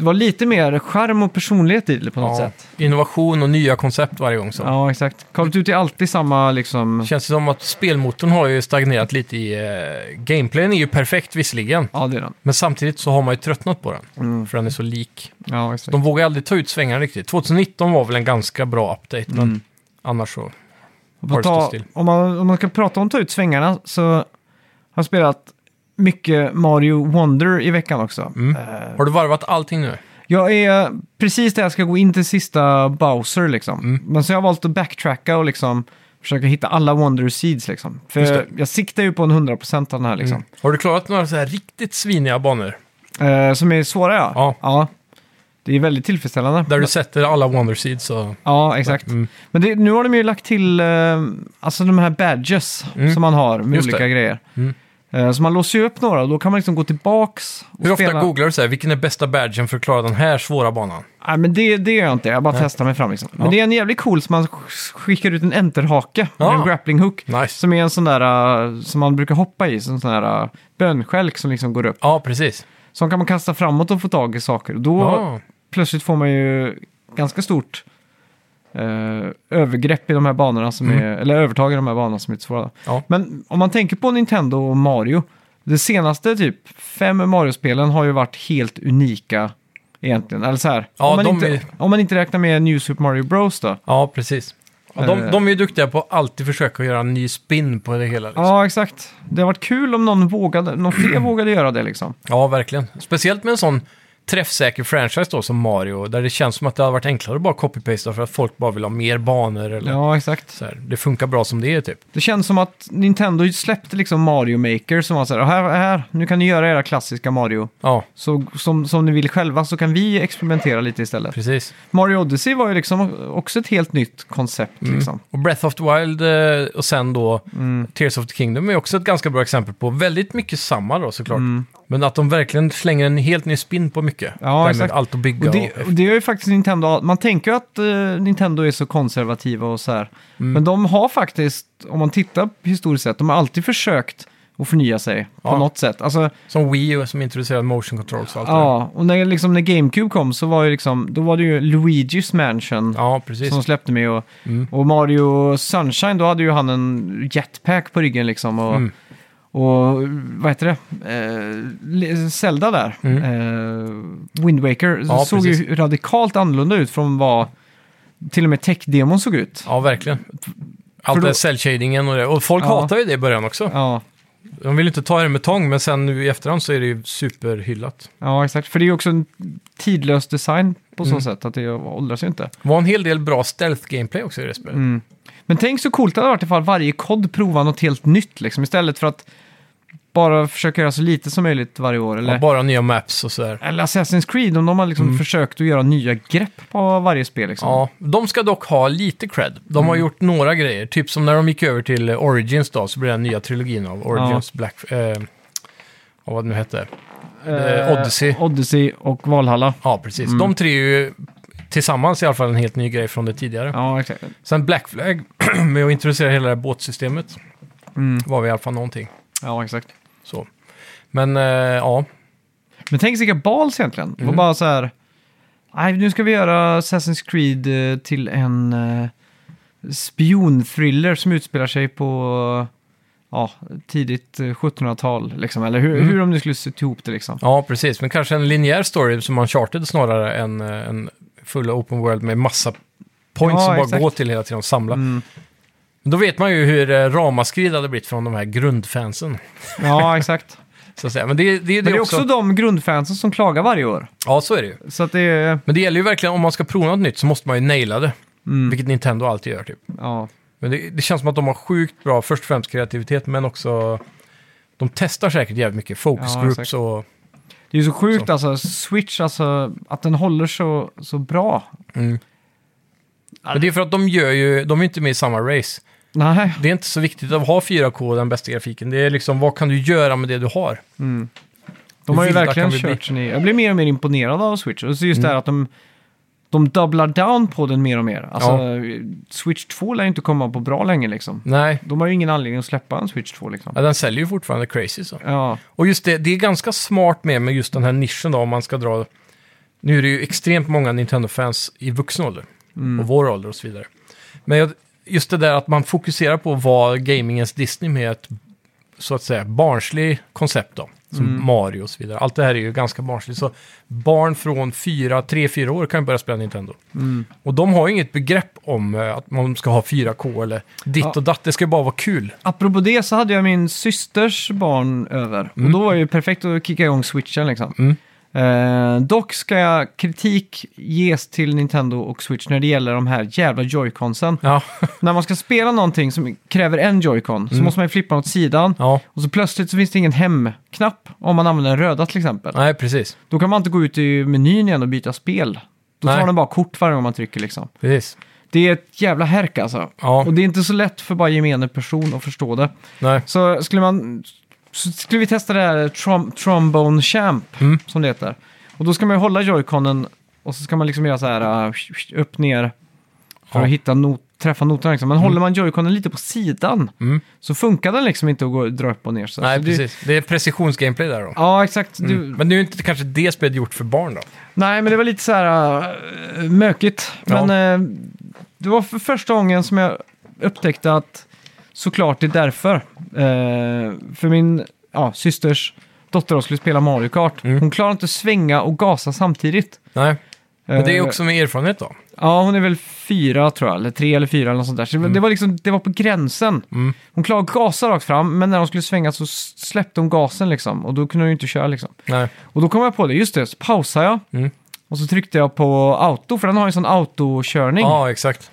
det var lite mer charm och personlighet i det på något ja. sätt. Innovation och nya koncept varje gång. Så. Ja, exakt. Call of Duty är alltid samma liksom... Känns det som att spelmotorn har ju stagnerat lite i... Eh, gameplayen är ju perfekt visserligen. Ja, det är den. Men samtidigt så har man ju tröttnat på den. Mm. För den är så lik. Ja, exakt. De vågar aldrig ta ut svängarna riktigt. 2019 var väl en ganska bra update. Men Mm. annars så... På ta, om, man, om man ska prata om ta ut svängarna så har jag spelat mycket Mario Wonder i veckan också. Mm. Eh, Har du varvat allting nu? Jag är precis där jag ska gå in till sista Bowser liksom. Mm. Men så har jag valt att backtracka och liksom försöka hitta alla Wonder Seeds liksom. För jag siktar ju på en 100% av den här liksom. Mm. Har du klarat några så här riktigt sviniga banor? Eh, som är svåra ja. Ja. Det är väldigt tillfredsställande. Där du sätter alla Wonder Seeds och... Ja, exakt. Mm. Men det, nu har de ju lagt till eh, alltså de här badges Mm. som man har med Just olika det. grejer. Eh, så man låser ju upp några och då kan man liksom gå tillbaks och Hur ofta spela. googlar du så här, vilken är bästa badgen för att klara den här svåra banan? Nej, men det, det gör jag inte. Jag bara testar mig fram liksom. Men Ja. det är en jävligt cool som man sk- skickar ut en enterhake med Ja. en grappling hook. Nice. Som är en sån där uh, som man brukar hoppa i, som sån där uh, bönskälk som liksom går upp. Ja, precis. Som kan man kasta framåt och få tag i saker. Då Ja. plötsligt får man ju ganska stort eh, övergrepp i de här banorna som Mm. är, eller övertag i de här banorna som är lite svåra. Ja. Men om man tänker på Nintendo och Mario, det senaste typ fem Mario-spelen har ju varit helt unika egentligen. Eller så här, Ja, om, man de inte, är- om man inte räknar med New Super Mario Bros då. Ja, precis. Ja, de, Eh. de är ju duktiga på att alltid försöka göra en ny spin på det hela. Liksom. Ja, exakt. Det har varit kul om någon, vågade, någon fler vågade göra det liksom. Ja, verkligen. Speciellt med en sån träffsäker franchise då som Mario, där det känns som att det hade varit enklare att bara copy-pasta för att folk bara vill ha mer banor eller Ja, exakt. så här. Det funkar bra som det är typ. Det känns som att Nintendo släppte liksom Mario Maker som var så här, här, här, nu kan ni göra era klassiska Mario. Ja, Så, som, som ni vill själva så kan vi experimentera lite istället. precis. Mario Odyssey var ju liksom också ett helt nytt koncept Mm. liksom. Och Breath of the Wild eh, och sen då Mm. Tears of the Kingdom är också ett ganska bra exempel på väldigt mycket samma då såklart. Mm. Men att de verkligen slänger en helt ny spin på mycket. Ja, Där med exakt. allt att bygga Och det, och... det är ju faktiskt Nintendo, man tänker ju att eh, Nintendo är så konservativa och så här. Mm. Men de har faktiskt, om man tittar historiskt sett, de har alltid försökt att förnya sig på Ja. något sätt. Alltså, Som Wii U som introducerade motion controls och allt ja, och när, liksom, när GameCube kom så var ju liksom, då var det ju Luigi's Mansion Ja, som släppte med. Och, Mm. och Mario Sunshine, då hade ju han en jetpack på ryggen liksom. Och, Mm. Och vad heter det? Eh, Zelda där, Mm. eh, Wind Waker, Ja, såg precis. ju radikalt annorlunda ut från vad till och med tech-demon såg ut. Ja, verkligen. Allt det cell-shadingen och det. Och folk Ja. hatar ju det i början också. Ja, De vill inte ta det med tång, men sen nu i efterhand så är det ju superhyllat. ja, exakt. För det är ju också en tidlös design på så Mm. sätt att det åldras ju inte. Det var en hel del bra stealth-gameplay också i det spelet. Mm. Men tänk så coolt det hade varit ifall varje kod provar något helt nytt liksom, istället för att bara försöka göra så lite som möjligt varje år. Eller, Ja, bara nya maps och sådär. eller Assassin's Creed, om de har liksom Mm. försökt att göra nya grepp på varje spel. Liksom. Ja, de ska dock ha lite cred. De har gjort några grejer. Typ som när de gick över till eh, Origins då, så blev det den nya trilogin av Origins, Black... Eh, och vad det nu hette. Eh, Odyssey. Odyssey och Valhalla. Ja, precis. Mm. De tre är ju tillsammans i alla fall en helt ny grej från det tidigare. Ja, exakt. Sen Black Flag, med att introducera hela det här båtsystemet, Mm. var vi i alla fall någonting. Ja, exakt. Så. Men eh, ja, Men tänk vilka bals egentligen. Det var Mm. bara så här... Nej, nu ska vi göra Assassin's Creed eh, till en uh, spionthriller som utspelar sig på ja, tidigt eh, 1700-tal. Liksom. Eller hur, Mm. hur de nu skulle sätta ihop det liksom. ja, precis. Men kanske en linjär story som Uncharted snarare än eh, en full open world med massa points Ja, som bara exakt. går till hela tiden och samla. Mm. Men Då vet man ju hur eh, ramaskrid hade blivit från de här grundfansen. Ja, exakt. Så att säga. Men det, det, det, Men det är också de grundfansen som klagar varje år. Ja, så är det ju. Så att det är... Men det gäller ju verkligen, om man ska prova något nytt så måste man ju naila det. Mm, Vilket Nintendo alltid gör typ. ja. Men det, det känns som att de har sjukt bra, först och främst kreativitet, men också... De testar säkert jävligt mycket focus Ja, groups och... Det är ju så sjukt Så. alltså, Switch, alltså att den håller så, så bra. Mm. Men det är för att de gör ju, de är inte med i samma race. Nej. Det är inte så viktigt att ha 4K och den bästa grafiken. Det är liksom, vad kan du göra med det du har? Mm. De har ju verkligen kört sin egen- Jag blir mer och mer imponerad av Switch. Och så just Mm. det här att de, de doublar down på den mer och mer. Alltså, Switch 2 lär inte komma på bra länge liksom. Nej, De har ju ingen anledning att släppa en Switch 2 liksom. ja, den säljer ju fortfarande crazy så. Ja, Och just det, det är ganska smart med, med just den här nischen då, om man ska dra... Nu är det ju extremt många Nintendo-fans i vuxen ålder. Mm. Och vår ålder och så vidare. Men just det där att man fokuserar på vad gamingens Disney med ett, så att säga, barnslig koncept då. Som Mm. Mario och så vidare. Allt det här är ju ganska barnsligt. Så barn från 4, 3-4 år kan ju börja spela Nintendo. mm. Och de har ju inget begrepp om eh, att man ska ha 4K eller ditt Ja. och datt. Det ska ju bara vara kul. Apropå det så hade jag min systers barn över. Mm. Och då var det ju perfekt att kicka igång switchen liksom. Mm. Eh, dock ska jag kritik ges till Nintendo och Switch när det gäller de här jävla joyconsen. Ja, när man ska spela någonting som kräver en joycon så måste man ju flippa åt sidan. ja. Och så plötsligt så finns det ingen hemknapp om man använder den röda till exempel. Nej, precis. Då kan man inte gå ut i menyn igen och byta spel. Då tar Nej. den bara kort varje gång man trycker liksom. precis. Det är ett jävla härk alltså. Ja, Och det är inte så lätt för bara gemene person att förstå det. nej. Så skulle man... Så skulle vi testa det här trom, Trombone Champ, Mm. som det heter. Och då ska man ju hålla joyconen och så ska man liksom göra så här uh, upp, ner för Ja. att hitta not, träffa noterna. Liksom. Men håller man joyconen lite på sidan Mm. så funkar den liksom inte att gå, dra upp och ner. Så. Nej, så det, precis. Det är precisionsgameplay där då. Ja, exakt. Du, Mm. Men nu är inte kanske det spelet gjort för barn då? Nej, men det var lite så här uh, mökigt. Ja. Men eh, det var för första gången som jag upptäckte att såklart det är därför. Eh, för min ja, systers dotter då skulle spela Mario Kart. Mm. Hon klarar inte att svänga och gasa samtidigt. Nej, men det är Eh, också med erfarenhet då. Ja, hon är väl fyra tror jag, eller tre eller fyra eller något sånt där. Så det, var- det, var liksom, det var på gränsen. Mm. Hon klarade att gasa rakt fram, men när hon skulle svänga så släppte hon gasen liksom. Och då kunde hon ju inte köra liksom. Nej. Och då kom jag på det, just det, så pausade jag. Mm. Och så tryckte jag på auto, för den har ju sån autokörning. Ja, exakt.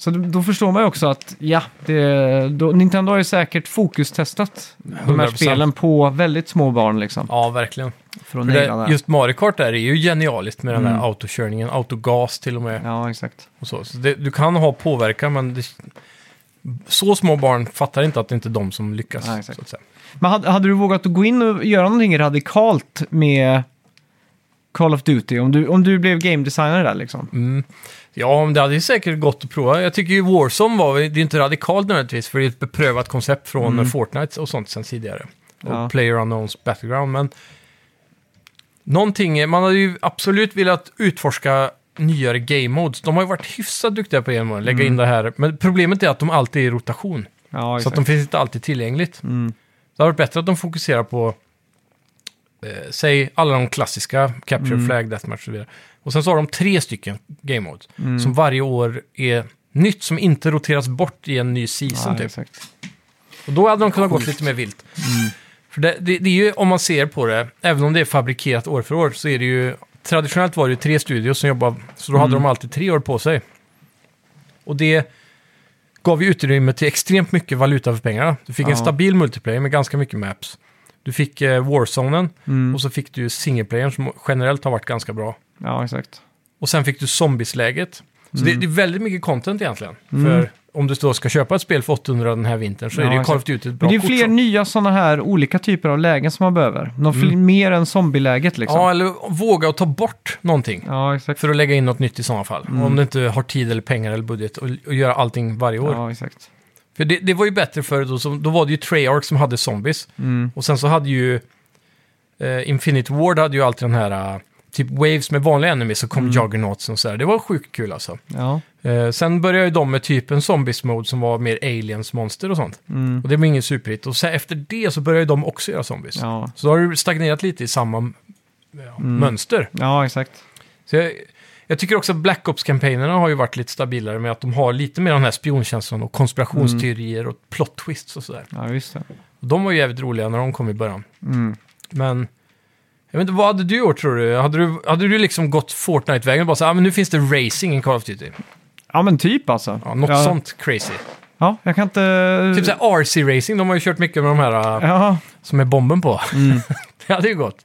Så då, förstår man ju också att, ja, det, då, Nintendo har ju säkert fokustestat de här 100%. spelen på väldigt små barn liksom. Ja, verkligen. För att För naila det, det. just Mario Kart där är ju genialiskt med den Mm. där autokörningen, autogas till och med. Ja, exakt. Och så. Så det, du kan ha påverkan, men det, så små barn fattar inte att det inte är de som lyckas. Ja, exakt. så att säga. Men hade, hade du vågat att gå in och göra någonting radikalt med Call of Duty? Om du, om du blev game designer där liksom? Mm. Ja, men det hade ju säkert gått att prova. Jag tycker ju Warzone var, det är inte radikalt nödvändigtvis, för det är ett beprövat koncept från Mm. Fortnite och sånt sen tidigare. Och Ja. Player Unknowns Battleground, men någonting, man hade ju absolut velat utforska nyare game modes. De har ju varit hyfsat duktiga på en lägga in det här, men problemet är att de alltid är i rotation. Ja, Så exakt. att de finns inte alltid tillgängligt. mm. Det hade varit bättre att de fokuserar på, eh, säg alla de klassiska, Capture Mm. Flag, Deathmatch och så vidare. Och sen så har de tre stycken game modes Mm. som varje år är nytt, som inte roteras bort i en ny season Ja, typ. exakt. Och då hade de kunnat gått lite mer vilt. Mm. För det, det, det är ju, om man ser på det, även om det är fabrikerat år för år, så är det ju, traditionellt var det ju tre studios som jobbade, så då hade Mm. de alltid tre år på sig. Och det gav ju utrymme till extremt mycket valuta för pengarna. Du fick en Ja. stabil multiplayer med ganska mycket maps. Du fick eh, Warzonen Mm. och så fick du singleplayern som generellt har varit ganska bra. Ja, exakt. Och sen fick du zombiesläget. Så det, det är väldigt mycket content egentligen. Mm. För om du då ska köpa ett spel för 800 den här vintern så Ja, är det ju Call of exakt. Duty ett bra Men det är kort fler som- nya sådana här olika typer av lägen som man behöver. De fler, mer än zombieläget liksom. Ja, eller våga att ta bort någonting. Ja, exakt. För att lägga in något nytt i sådana fall. Mm. Om du inte har tid eller pengar eller budget och, och göra allting varje år. Ja, exakt. För det, det var ju bättre för då, då var det ju Treyarch som hade zombies. Mm. Och sen så hade ju eh, Infinite Ward hade ju alltid den här eh, typ waves med vanliga enemies så kom Mm. Juggernauts och sådär. Det var sjukt kul alltså. Ja. Eh, sen började ju de med typ en zombies mode som var mer aliens monster och sånt. Mm. Och det var ingen superhit. Och sen efter det så började de också göra zombies. Ja. Så då har det stagnerat lite i samma ja, Mm. mönster. ja, exakt. Så jag, jag tycker också att Black Ops-kampanjerna har ju varit lite stabilare med att de har lite mer den här spionkänslan och konspirationsteorier och plot twists och sådär. Ja, just det. De var ju jävligt roliga när de kom i början. Mm. Men jag vet inte, vad hade du gjort tror du? Hade du, hade du liksom gått Fortnite-vägen och bara så ah, men nu finns det racing i Call of Duty? Ja, men typ alltså. Ja, något ja. sånt crazy. Ja, jag kan inte... Typ såhär RC-racing, de har ju kört mycket med de här äh, Ja, som är bomben på. mm. det hade ju gått.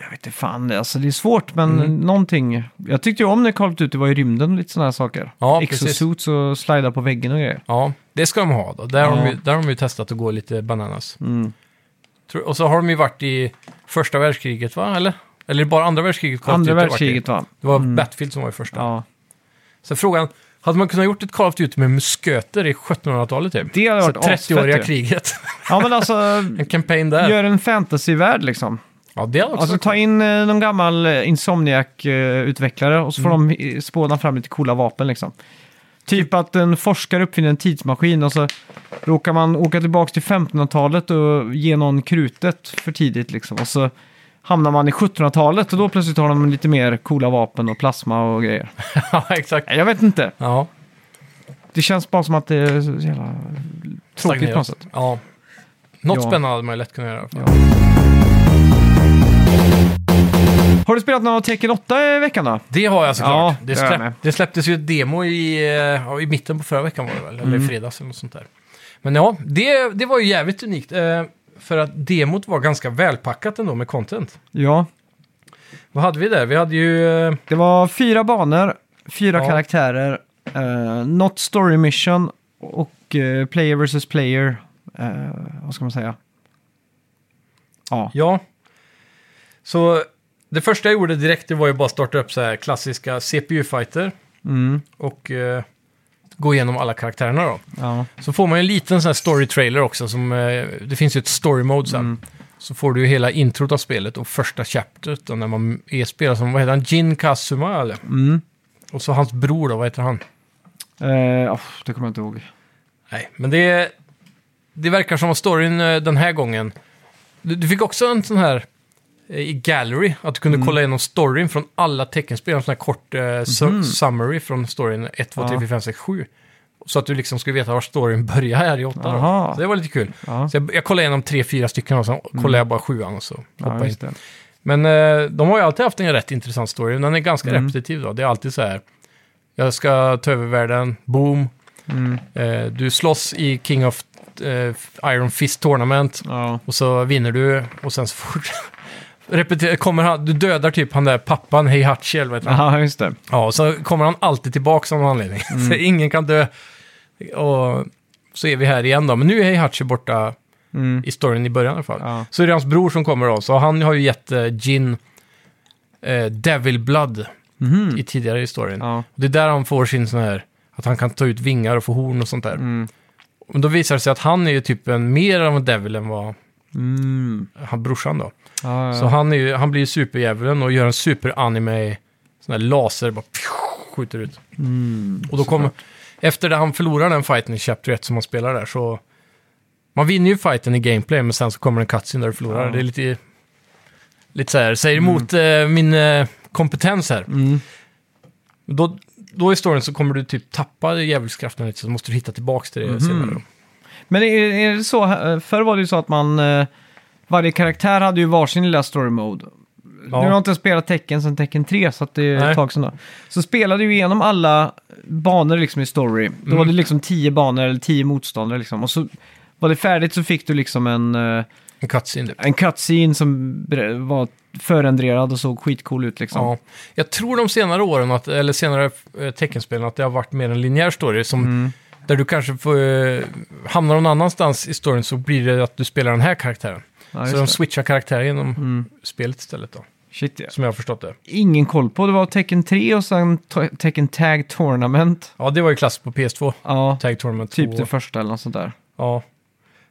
Jag vet inte fan, det- alltså det är svårt, men Mm. någonting. Jag tyckte ju om när Call of Duty var i rymden och lite sådana här saker. Ja. Exosuits och slida på väggen och grejer. Ja, det ska de ha då. Där, har, Ja. de ju, där har de ju testat att gå lite bananas. Mm. Och så har de ju varit i första världskriget, va? Eller? Eller bara andra världskriget? Call Andra har världskriget va? Det var Mm. Battlefield som var i första. Ja, Så frågan, hade man kunnat gjort ett Call of Duty med musköter i 1700-talet typ? det hade varit asfett 30-åriga ju. kriget. Ja, men alltså, en campaign där. gör en fantasyvärld liksom. Ja, det hade också Alltså varit ta in eh, någon gammal eh, Insomniac-utvecklare och så får Mm. de eh, spåna fram lite coola vapen liksom. Typ att en forskare uppfinner en tidsmaskin och så råkar man åka tillbaka till 1500-talet och ge någon krutet för tidigt liksom. Och så hamnar man i 1700-talet och då plötsligt har de lite mer coola vapen och plasma och grejer. ja, exakt. Jag vet inte. Ja, Det känns bara som att det är så jävla tråkigt på något sätt. Ja. Något Ja. spännande hade man ju lätt kunnat göra. Ja. Har du spelat någon av Tekken 8 i veckan då? Det har jag såklart. Ja, det, det har jag släpp, det släpptes ju ett demo i, eh, ja, i mitten på förra veckan var det väl? Mm. Eller fredags eller något sånt där. Men ja, det, det var ju jävligt unikt. Eh, för att demot var ganska välpackat ändå med content. Ja. Vad hade vi där? Vi hade ju... Eh, Det var fyra banor, fyra Ja. karaktärer, uh, not story mission och eh, player versus player. eh, vad ska man säga? Ja. ja. Så det första jag gjorde direkt det var ju bara starta upp så här klassiska CPU-fighter. Mm, Och eh, gå igenom alla karaktärerna då. ja. Så får man ju en liten sån här story-trailer också. Som, eh, det finns ju ett story-mode sen. Mm. Så får du ju hela introt av spelet och första chapteret då, när man är spelare som, vad heter han, Jin Kazuma eller? Mm. Och så hans bror då, vad heter han? Eh, oh, det kommer jag inte ihåg. Nej, men det, det verkar som att storyn eh, den här gången... Du, du fick också en sån här i Gallery, att du kunde kolla igenom storyn från alla teckenspel, en sån här kort eh, su- summary från storyn 1, 2, 3, Ja. 4, 5, 6, 7. Så att du liksom skulle veta var storyn börjar här i 8. Då. Så det var lite kul. Ja, Så jag, jag kollade igenom tre, fyra stycken och så kollade jag bara sjuan och så hoppade ja in. det. Men eh, de har ju alltid haft en rätt intressant story. Den är ganska Mm. repetitiv då. Det är alltid så här. Jag ska ta över världen, boom. Mm. Eh, du slåss i King of eh, Iron Fist Tournament Ja. och så vinner du och sen så fort... Repetera, kommer han, du dödar typ han där pappan, Heihachi eller vad heter han? Aha, just det. Ja, och så kommer han alltid tillbaka av någon anledning. Mm. så ingen kan dö. Och så är vi här igen då. Men nu är Heihachi borta Mm. i storyn i början i alla fall. Ja. Så är det hans bror som kommer då. Så han har ju gett eh, Jin eh, Devil Blood Mhm. i tidigare i storyn. Ja. Det är där han får sin sån här, att han kan ta ut vingar och få horn och sånt där. Mm. Men då visar det sig att han är ju typ en mer av en devil än vad Mm. han brorsan då. Ja, ja. Så han, är ju, han blir ju superdjävulen och gör en super-anime, sån här laser, bara pju, skjuter ut. Mm. Och då kommer, efter det han förlorar den fighten i Chapter 1 som man spelar där så... Man vinner ju fighten i gameplay, men sen så kommer en cutscene där du förlorar. Ja. Det är lite... Lite så här, säger emot eh, min eh, kompetens här. Mm. Då, då i storyn så kommer du typ tappa djävulskraften lite, så måste du hitta tillbaka till det Mhm. senare. Då. Men är, är det så, här- förr var det ju så att man, eh, varje karaktär hade ju varsin lilla story mode. Nu har jag inte spelat tecken sedan tecken 3, så att det är Nej. ett tag sedan då. Så spelade ju igenom alla banor liksom i story. Då Mm. var det liksom 10 banor eller 10 motståndare liksom. Och så var det färdigt så fick du liksom en, eh, En cutscene typ. en cutscene som var förändrad och såg skitcool ut liksom. Ja. Jag tror de senare åren, att, eller senare eh, teckenspelen, att det har varit mer en linjär story som Mm. Där du kanske får, eh, hamnar någon annanstans i storyn så blir det att du spelar den här karaktären. Ja, så de. Mm. switchar karaktär genom spelet istället då. Shit, ja. Som jag har förstått det. Ingen koll på. Det var tecken 3 och sen tecken tag tournament. Ja, det var ju klass på PS2. Ja, Tag Tournament 2. typ det första eller något sånt där. Ja.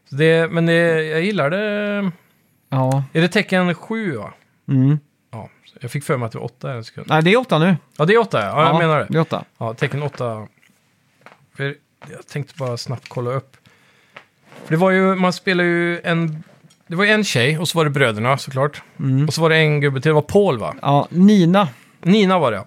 Så det, men det, jag gillar det. Ja. Är det tecken 7 va? Mm. Ja. Jag fick för mig att det var 8 en sekund. Nej, det är åtta nu. Ja, det är 8 ja. jag menar det. Det är åtta. Ja, tecken 8. För jag tänkte bara snabbt kolla upp. För det var ju, man spelar ju en... Det var en tjej och så var det bröderna såklart. Mm. Och så var det en gubbe till, det var Paul va? Ja, Nina. Nina var det ja.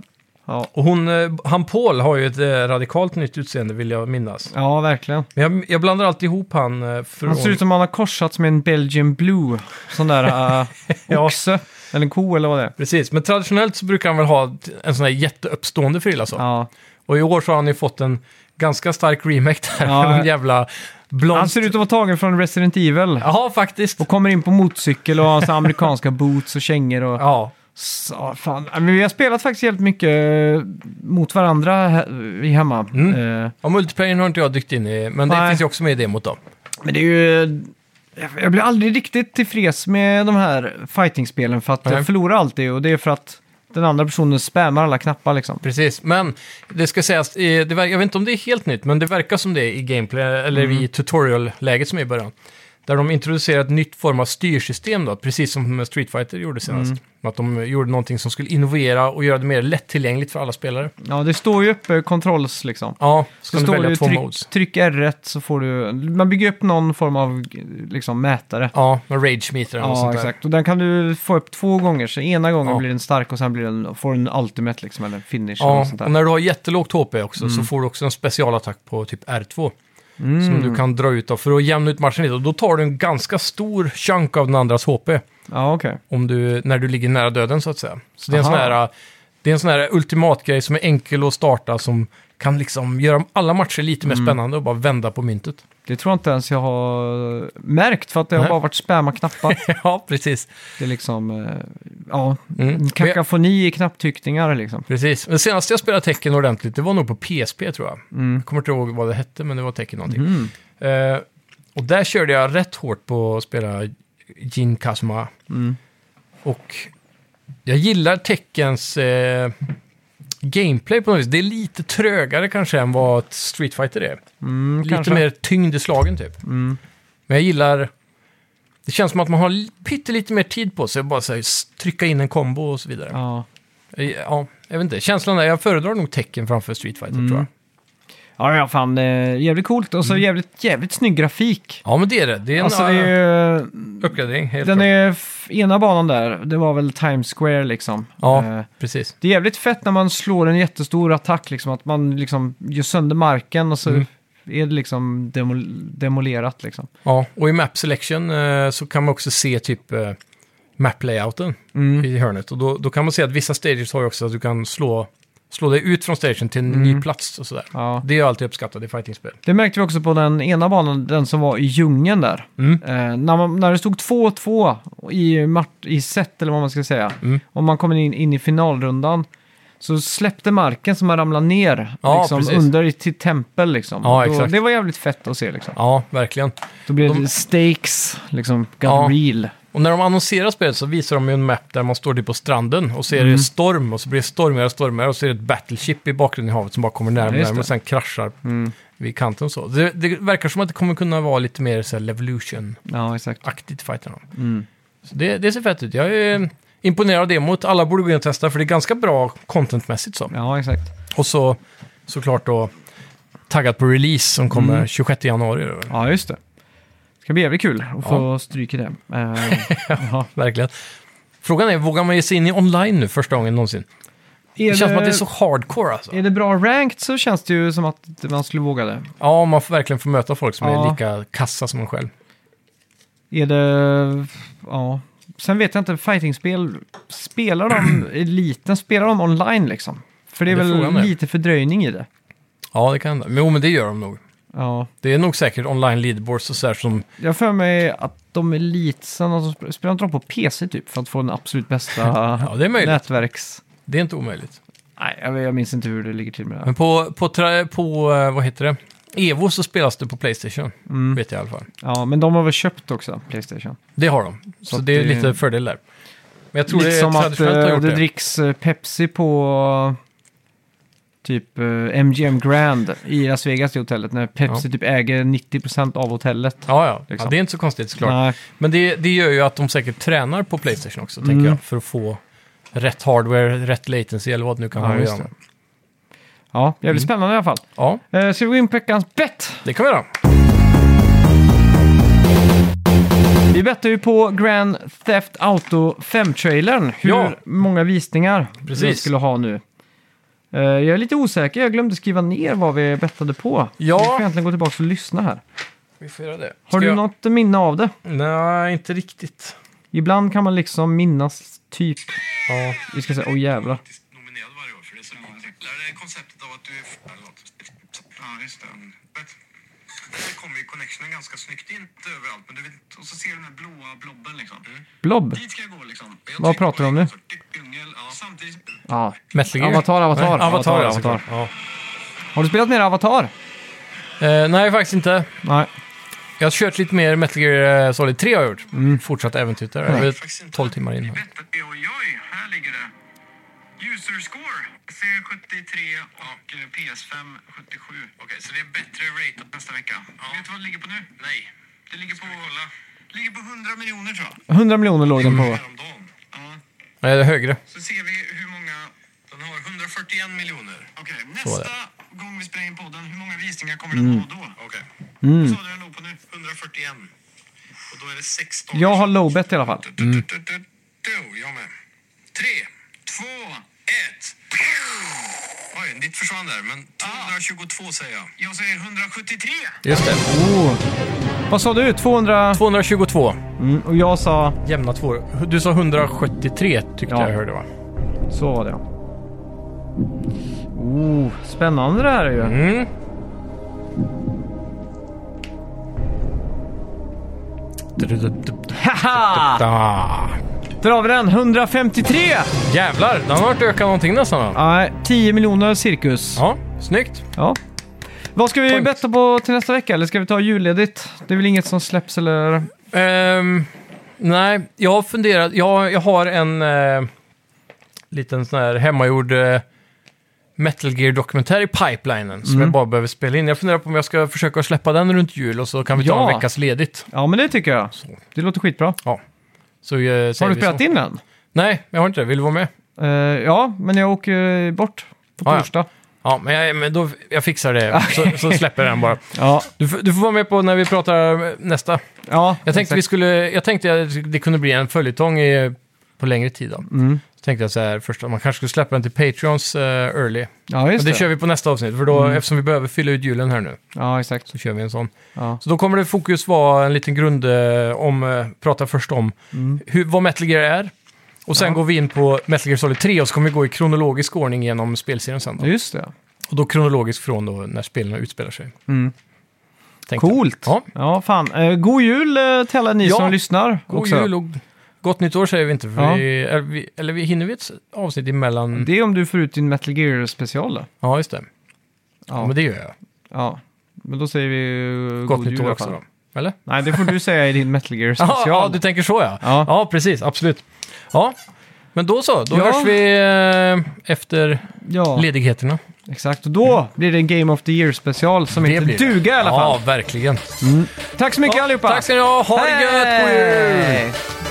Ja, Och hon, eh, han Paul har ju ett eh, radikalt nytt utseende vill jag minnas. ja verkligen. Men jag, jag blandar alltid ihop han eh, från... Han ser ut som han har korsats med en Belgian Blue. Sån där uh, Ja. oxe. Eller en ko eller vad det är. Precis, men traditionellt så brukar han väl ha t- en sån här jätteuppstående frilla så. Ja. Och i år så har han ju fått en ganska stark remake där. Ja. en jävla blond... Han ser ut att vara tagen från Resident Evil. Jaha, faktiskt. Och kommer in på motorcykel och har så amerikanska boots och kängor och... Ja, Så, fan. Men vi har spelat faktiskt helt mycket eh, mot varandra he- i hemma. Mm. Eh, och multiplayern har inte jag dykt in i, men det Nej. finns ju också med i demot då. Men det är ju... Jag blir aldrig riktigt tillfreds med de här fightingspelen för att Nej. jag förlorar alltid och det är för att den andra personen spammar alla knappar liksom. Precis, men det ska sägas, det, jag vet inte om det är helt nytt, men det verkar som det är i gameplay, eller Mm. i tutorial-läget som är i början. Där de introducerar ett nytt form av styrsystem då, precis som Street Fighter gjorde senast. Mm. Att de gjorde någonting som skulle innovera och göra det mer lättillgängligt för alla spelare. Ja, det står ju uppe controls liksom. Ja, så kan du välja två tryck, modes. tryck R1 så får du... Man bygger upp någon form av liksom, mätare. Ja, med rage meter och Ja, sånt där. exakt. Och den kan du få upp två gånger. Så ena gången Ja. blir den stark och sen blir den, får den ultimate liksom, eller finish. eller Ja, något sånt där. och när du har jättelågt HP också Mm. så får du också en specialattack på typ R2. Som du kan dra ut av för att jämna ut matchen lite. Och då tar du en ganska stor chunk av den andras HP Ja, okej. om du, när du ligger nära döden så att säga. Så det är en Aha. sån här, det är en sån här ultimatgrej som är enkel att starta som kan liksom göra alla matcher lite Mm. mer spännande och bara vända på myntet. Det tror jag inte ens jag har märkt för att det har Nej. bara varit spamma knappar. ja, precis. Det är liksom, eh, ja, Mm. kakafoni i knapptryckningar liksom. Precis. Men senast jag spelade tecken ordentligt, det var nog på PSP tror jag. Mm. Jag kommer inte ihåg vad det hette, men det var tecken någonting. Eh, och där körde jag rätt hårt på att spela Jin Kazuma. Mm. Och jag gillar teckens eh, gameplay på något vis. Det är lite trögare kanske än vad ett Street Fighter är. Mm, Lite kanske. mer tyngd i slagen typ. Mm. Men jag gillar... Det känns som att man har li- pyttelite mer tid på sig att bara så här, trycka in en kombo och så vidare. Ja. Ja, jag vet inte. Känslan är, jag föredrar nog tecken framför Street Fighter Mm. tror jag. Ja, ja, fan, eh, jävligt coolt och så jävligt, jävligt snygg grafik. Ja, men det är det. Det är en Alltså det är ju, uppgradering, helt den klart. är f- ena banan där, det var väl Times Square liksom. Ja. Eh, Precis. Det är jävligt fett när man slår en jättestor attack, liksom, att man liksom gör sönder marken och så Mm. är det liksom demol demolerat. Liksom. Ja, och i Map Selection eh, så kan man också se typ eh, map-layouten Mm. i hörnet. Och då, då kan man se att vissa stages har ju också att du kan slå, slå dig ut från stagen till en Mm. ny plats och sådär. Ja. Det är alltid uppskattat i fightingspel. Det märkte vi också på den ena banan, den som var i djungeln där. Mm. Eh, när, man, när det stod 2-2 i, i set, eller vad man ska säga, Mm. och man kom in, in i finalrundan, så släppte marken som man ramlade ner Ja, liksom, precis. under till tempel. Liksom. Ja, Då, det var jävligt fett att se. Liksom. Ja, verkligen. Då blev De- det stakes, liksom, got Ja. real. Och när de annonserar spelet så visar de ju en map där man står typ på stranden och så är Mm. det storm och så blir det stormigare och stormigare och så är det ett battleship i bakgrunden i havet som bara kommer närmare Ja, och sen kraschar Mm. vid kanten och så. Det, det verkar som att det kommer kunna vara lite mer så här Levolution-aktigt Ja, fighterna. Mm. Så det, det ser fett ut. Jag är imponerad av demot. Alla borde gå in och testa för det är ganska bra contentmässigt så. Ja, exakt. Och så såklart då taggad på release som kommer Mm. 26 januari. Ja, just det. Det ska bli jävligt kul att få stryk i det. Eh, ja. Verkligen. Frågan är, vågar man ge sig in i online nu första gången någonsin? är, Det känns som att det är så hardcore alltså. är det bra ranked så känns det ju som att man skulle våga det. Ja, man får verkligen få möta folk som är Ja. lika kassa som en själv. Är det... Ja. Sen vet jag inte, fightingspel, spelar de eliten, spelar de online liksom? För det är Det är väl det. lite fördröjning i det. Ja, det kan hända. Jo, men det gör de nog. Ja. Det är nog säkert online leaderboards och sådär som... Jag har för mig att de elitsen, alltså, sp- spelar inte de på PC typ för att få den absolut bästa Ja, det är möjligt. nätverks... Det är inte omöjligt. Nej, jag, jag minns inte hur det ligger till med det. Men på, på, tra- på eh, vad heter det? Evo så spelas det på Playstation, Mm. vet jag i alla fall. Ja, men de har väl köpt också, Playstation. Det har de. Så, att det är det- lite fördel där. Men jag tror Lite det som att eh, det det. dricks eh, Pepsi på typ eh, MGM Grand i Las Vegas i hotellet när Pepsi typ äger 90% av hotellet. Ja, ja. liksom. ja. Det är inte så konstigt såklart. Nej, Men det, det gör ju att de säkert tränar på Playstation också, Mm. tänker jag. För att få rätt hardware, rätt latency eller vad det nu kan Ja, just det. Ja, jävligt Mm. spännande i alla fall. Ja, Eh, ska vi gå in på veckans bett? det kan vi göra. Vi bettade ju på Grand Theft Auto 5-trailern. Hur Ja. många visningar Precis. vi skulle ha nu. Eh, jag är lite osäker, jag glömde skriva ner vad vi bettade på. Ja. Vi får egentligen gå tillbaka och lyssna här. Vi får göra det. Har Ska du jag... något minne av det? Nej, inte riktigt. Ibland kan man liksom minnas typ... Ja. Vi ska säga, åh jävlar. faktiskt nominerad varje år för det är så lite. Lär dig konceptet av att du... Ja, just det. Där kommer ju connectionen ganska snyggt in. Inte överallt, men du vet, och så ser du den här blåa blobben liksom. Blob? Dit ska jag gå liksom. Jag Vad pratar du om nu? 40 Djungel, ja. Samtidigt... Ja. Metal Gear? Avatar, Avatar. Nej, Avatar, Avatar, Avatar. Ja. Har du spelat mer Avatar? Eh, nej, faktiskt inte. Nej. Jag har kört lite mer Metal Gear eh, Solid 3 har jag gjort. Fortsatt äventyr där. Jag är Faktiskt inte. 12 timmar in. Oj, oj, här ligger det. User score. C73 och eh, PS5 77. Okej, så det är bättre ratat nästa vecka. Vet du vad det ligger på nu? Nej. Det ligger på... ligger på 100 miljoner tror jag. 100 miljoner låg den på. Ja. Nej, det är högre. Så ser vi hur många... Den har 141 miljoner. Okej, Så är nästa gång vi spelar in podden, hur många visningar kommer den ha då? Okej. Mm. Vad sa du den låg på nu? 141. Och då är det 16. Jag har low bet i alla fall. Du, jag med. Tre, två, ett. Oj, ditt försvann där, men 222 säger jag. Jag säger 173. Just det. Oh. Vad sa du? 200? 222. Mm, och jag sa... Jämna två. Du sa 173 tyckte Ja. jag hörde va? Så var det ja. Oh, spännande det här är ju. Mm. Haha! Ah. Där har vi den, 153! Jävlar, den har inte ökat någonting nästan. då. Nej, 10 miljoner cirkus. Ja, snyggt. Ja. Vad ska vi Point. betta på till nästa vecka? Eller ska vi ta julledigt? Det är väl inget som släpps eller? Ehm, nej, jag har funderat. Jag, jag har en eh, liten sån här hemmagjord eh, Metal Gear-dokumentär i pipelinen som Mm. jag bara behöver spela in. Jag funderar på om jag ska försöka släppa den runt jul och så kan vi ta Ja. en veckas ledigt. Ja, men det tycker jag. Det låter skitbra. Så, eh, Har säger du vi spelat så. in den? Nej, jag har inte det. Vill du vara med? Eh, ja, men jag åker bort på Ja, ja. torsdag. Ja, men, jag, men då, jag fixar det. Så, så släpper jag den bara. Ja, Du, får- du får vara med på när vi pratar nästa. ja. Jag tänkte, vi skulle, jag tänkte att det kunde bli en följetong i, på längre tid. Då. Mm. Så tänkte jag så här, först man kanske skulle släppa den till Patreons eh, early. Ja, Men just det det. kör vi på nästa avsnitt, för då, eftersom vi behöver fylla ut julen här nu, Ja, exakt. så kör vi en sån. Ja. Så då kommer det fokus vara en liten grund eh, om, eh, prata först om hur, vad Metal Gear är. Och sen Mm. Ja. går vi in på Metal Gear Solid 3 och så kommer vi gå i kronologisk ordning genom spelserien sen. Då. Just det. Och då kronologiskt från då när spelen utspelar sig. Mm. tänkte. Coolt. Ja, Ja, fan. God jul till alla ni Ja. som lyssnar. god också. jul och gott nytt år säger vi inte. För Ja. vi, eller, vi, eller vi hinner vi ett avsnitt emellan? Det är om du får ut din Metal Gear-special då. Ja, just det. Ja. Ja. men det gör jag. ja. Men då säger vi eh, Gott god nytt jul i år alla också fall. då. Eller? Nej, det får du säga i din Metal Gear-special. Ja, du tänker så ja. Ja. Ja, precis. Absolut. Ja, men då så. Då Ja. hörs vi eh, efter ja, ledigheterna. exakt. Och då blir det en Game of the Year-special som Det heter blir det. duga i alla fall. Ja, verkligen. Tack så mycket allihopa! Tack ska ni ha. Ha det gött. God jul!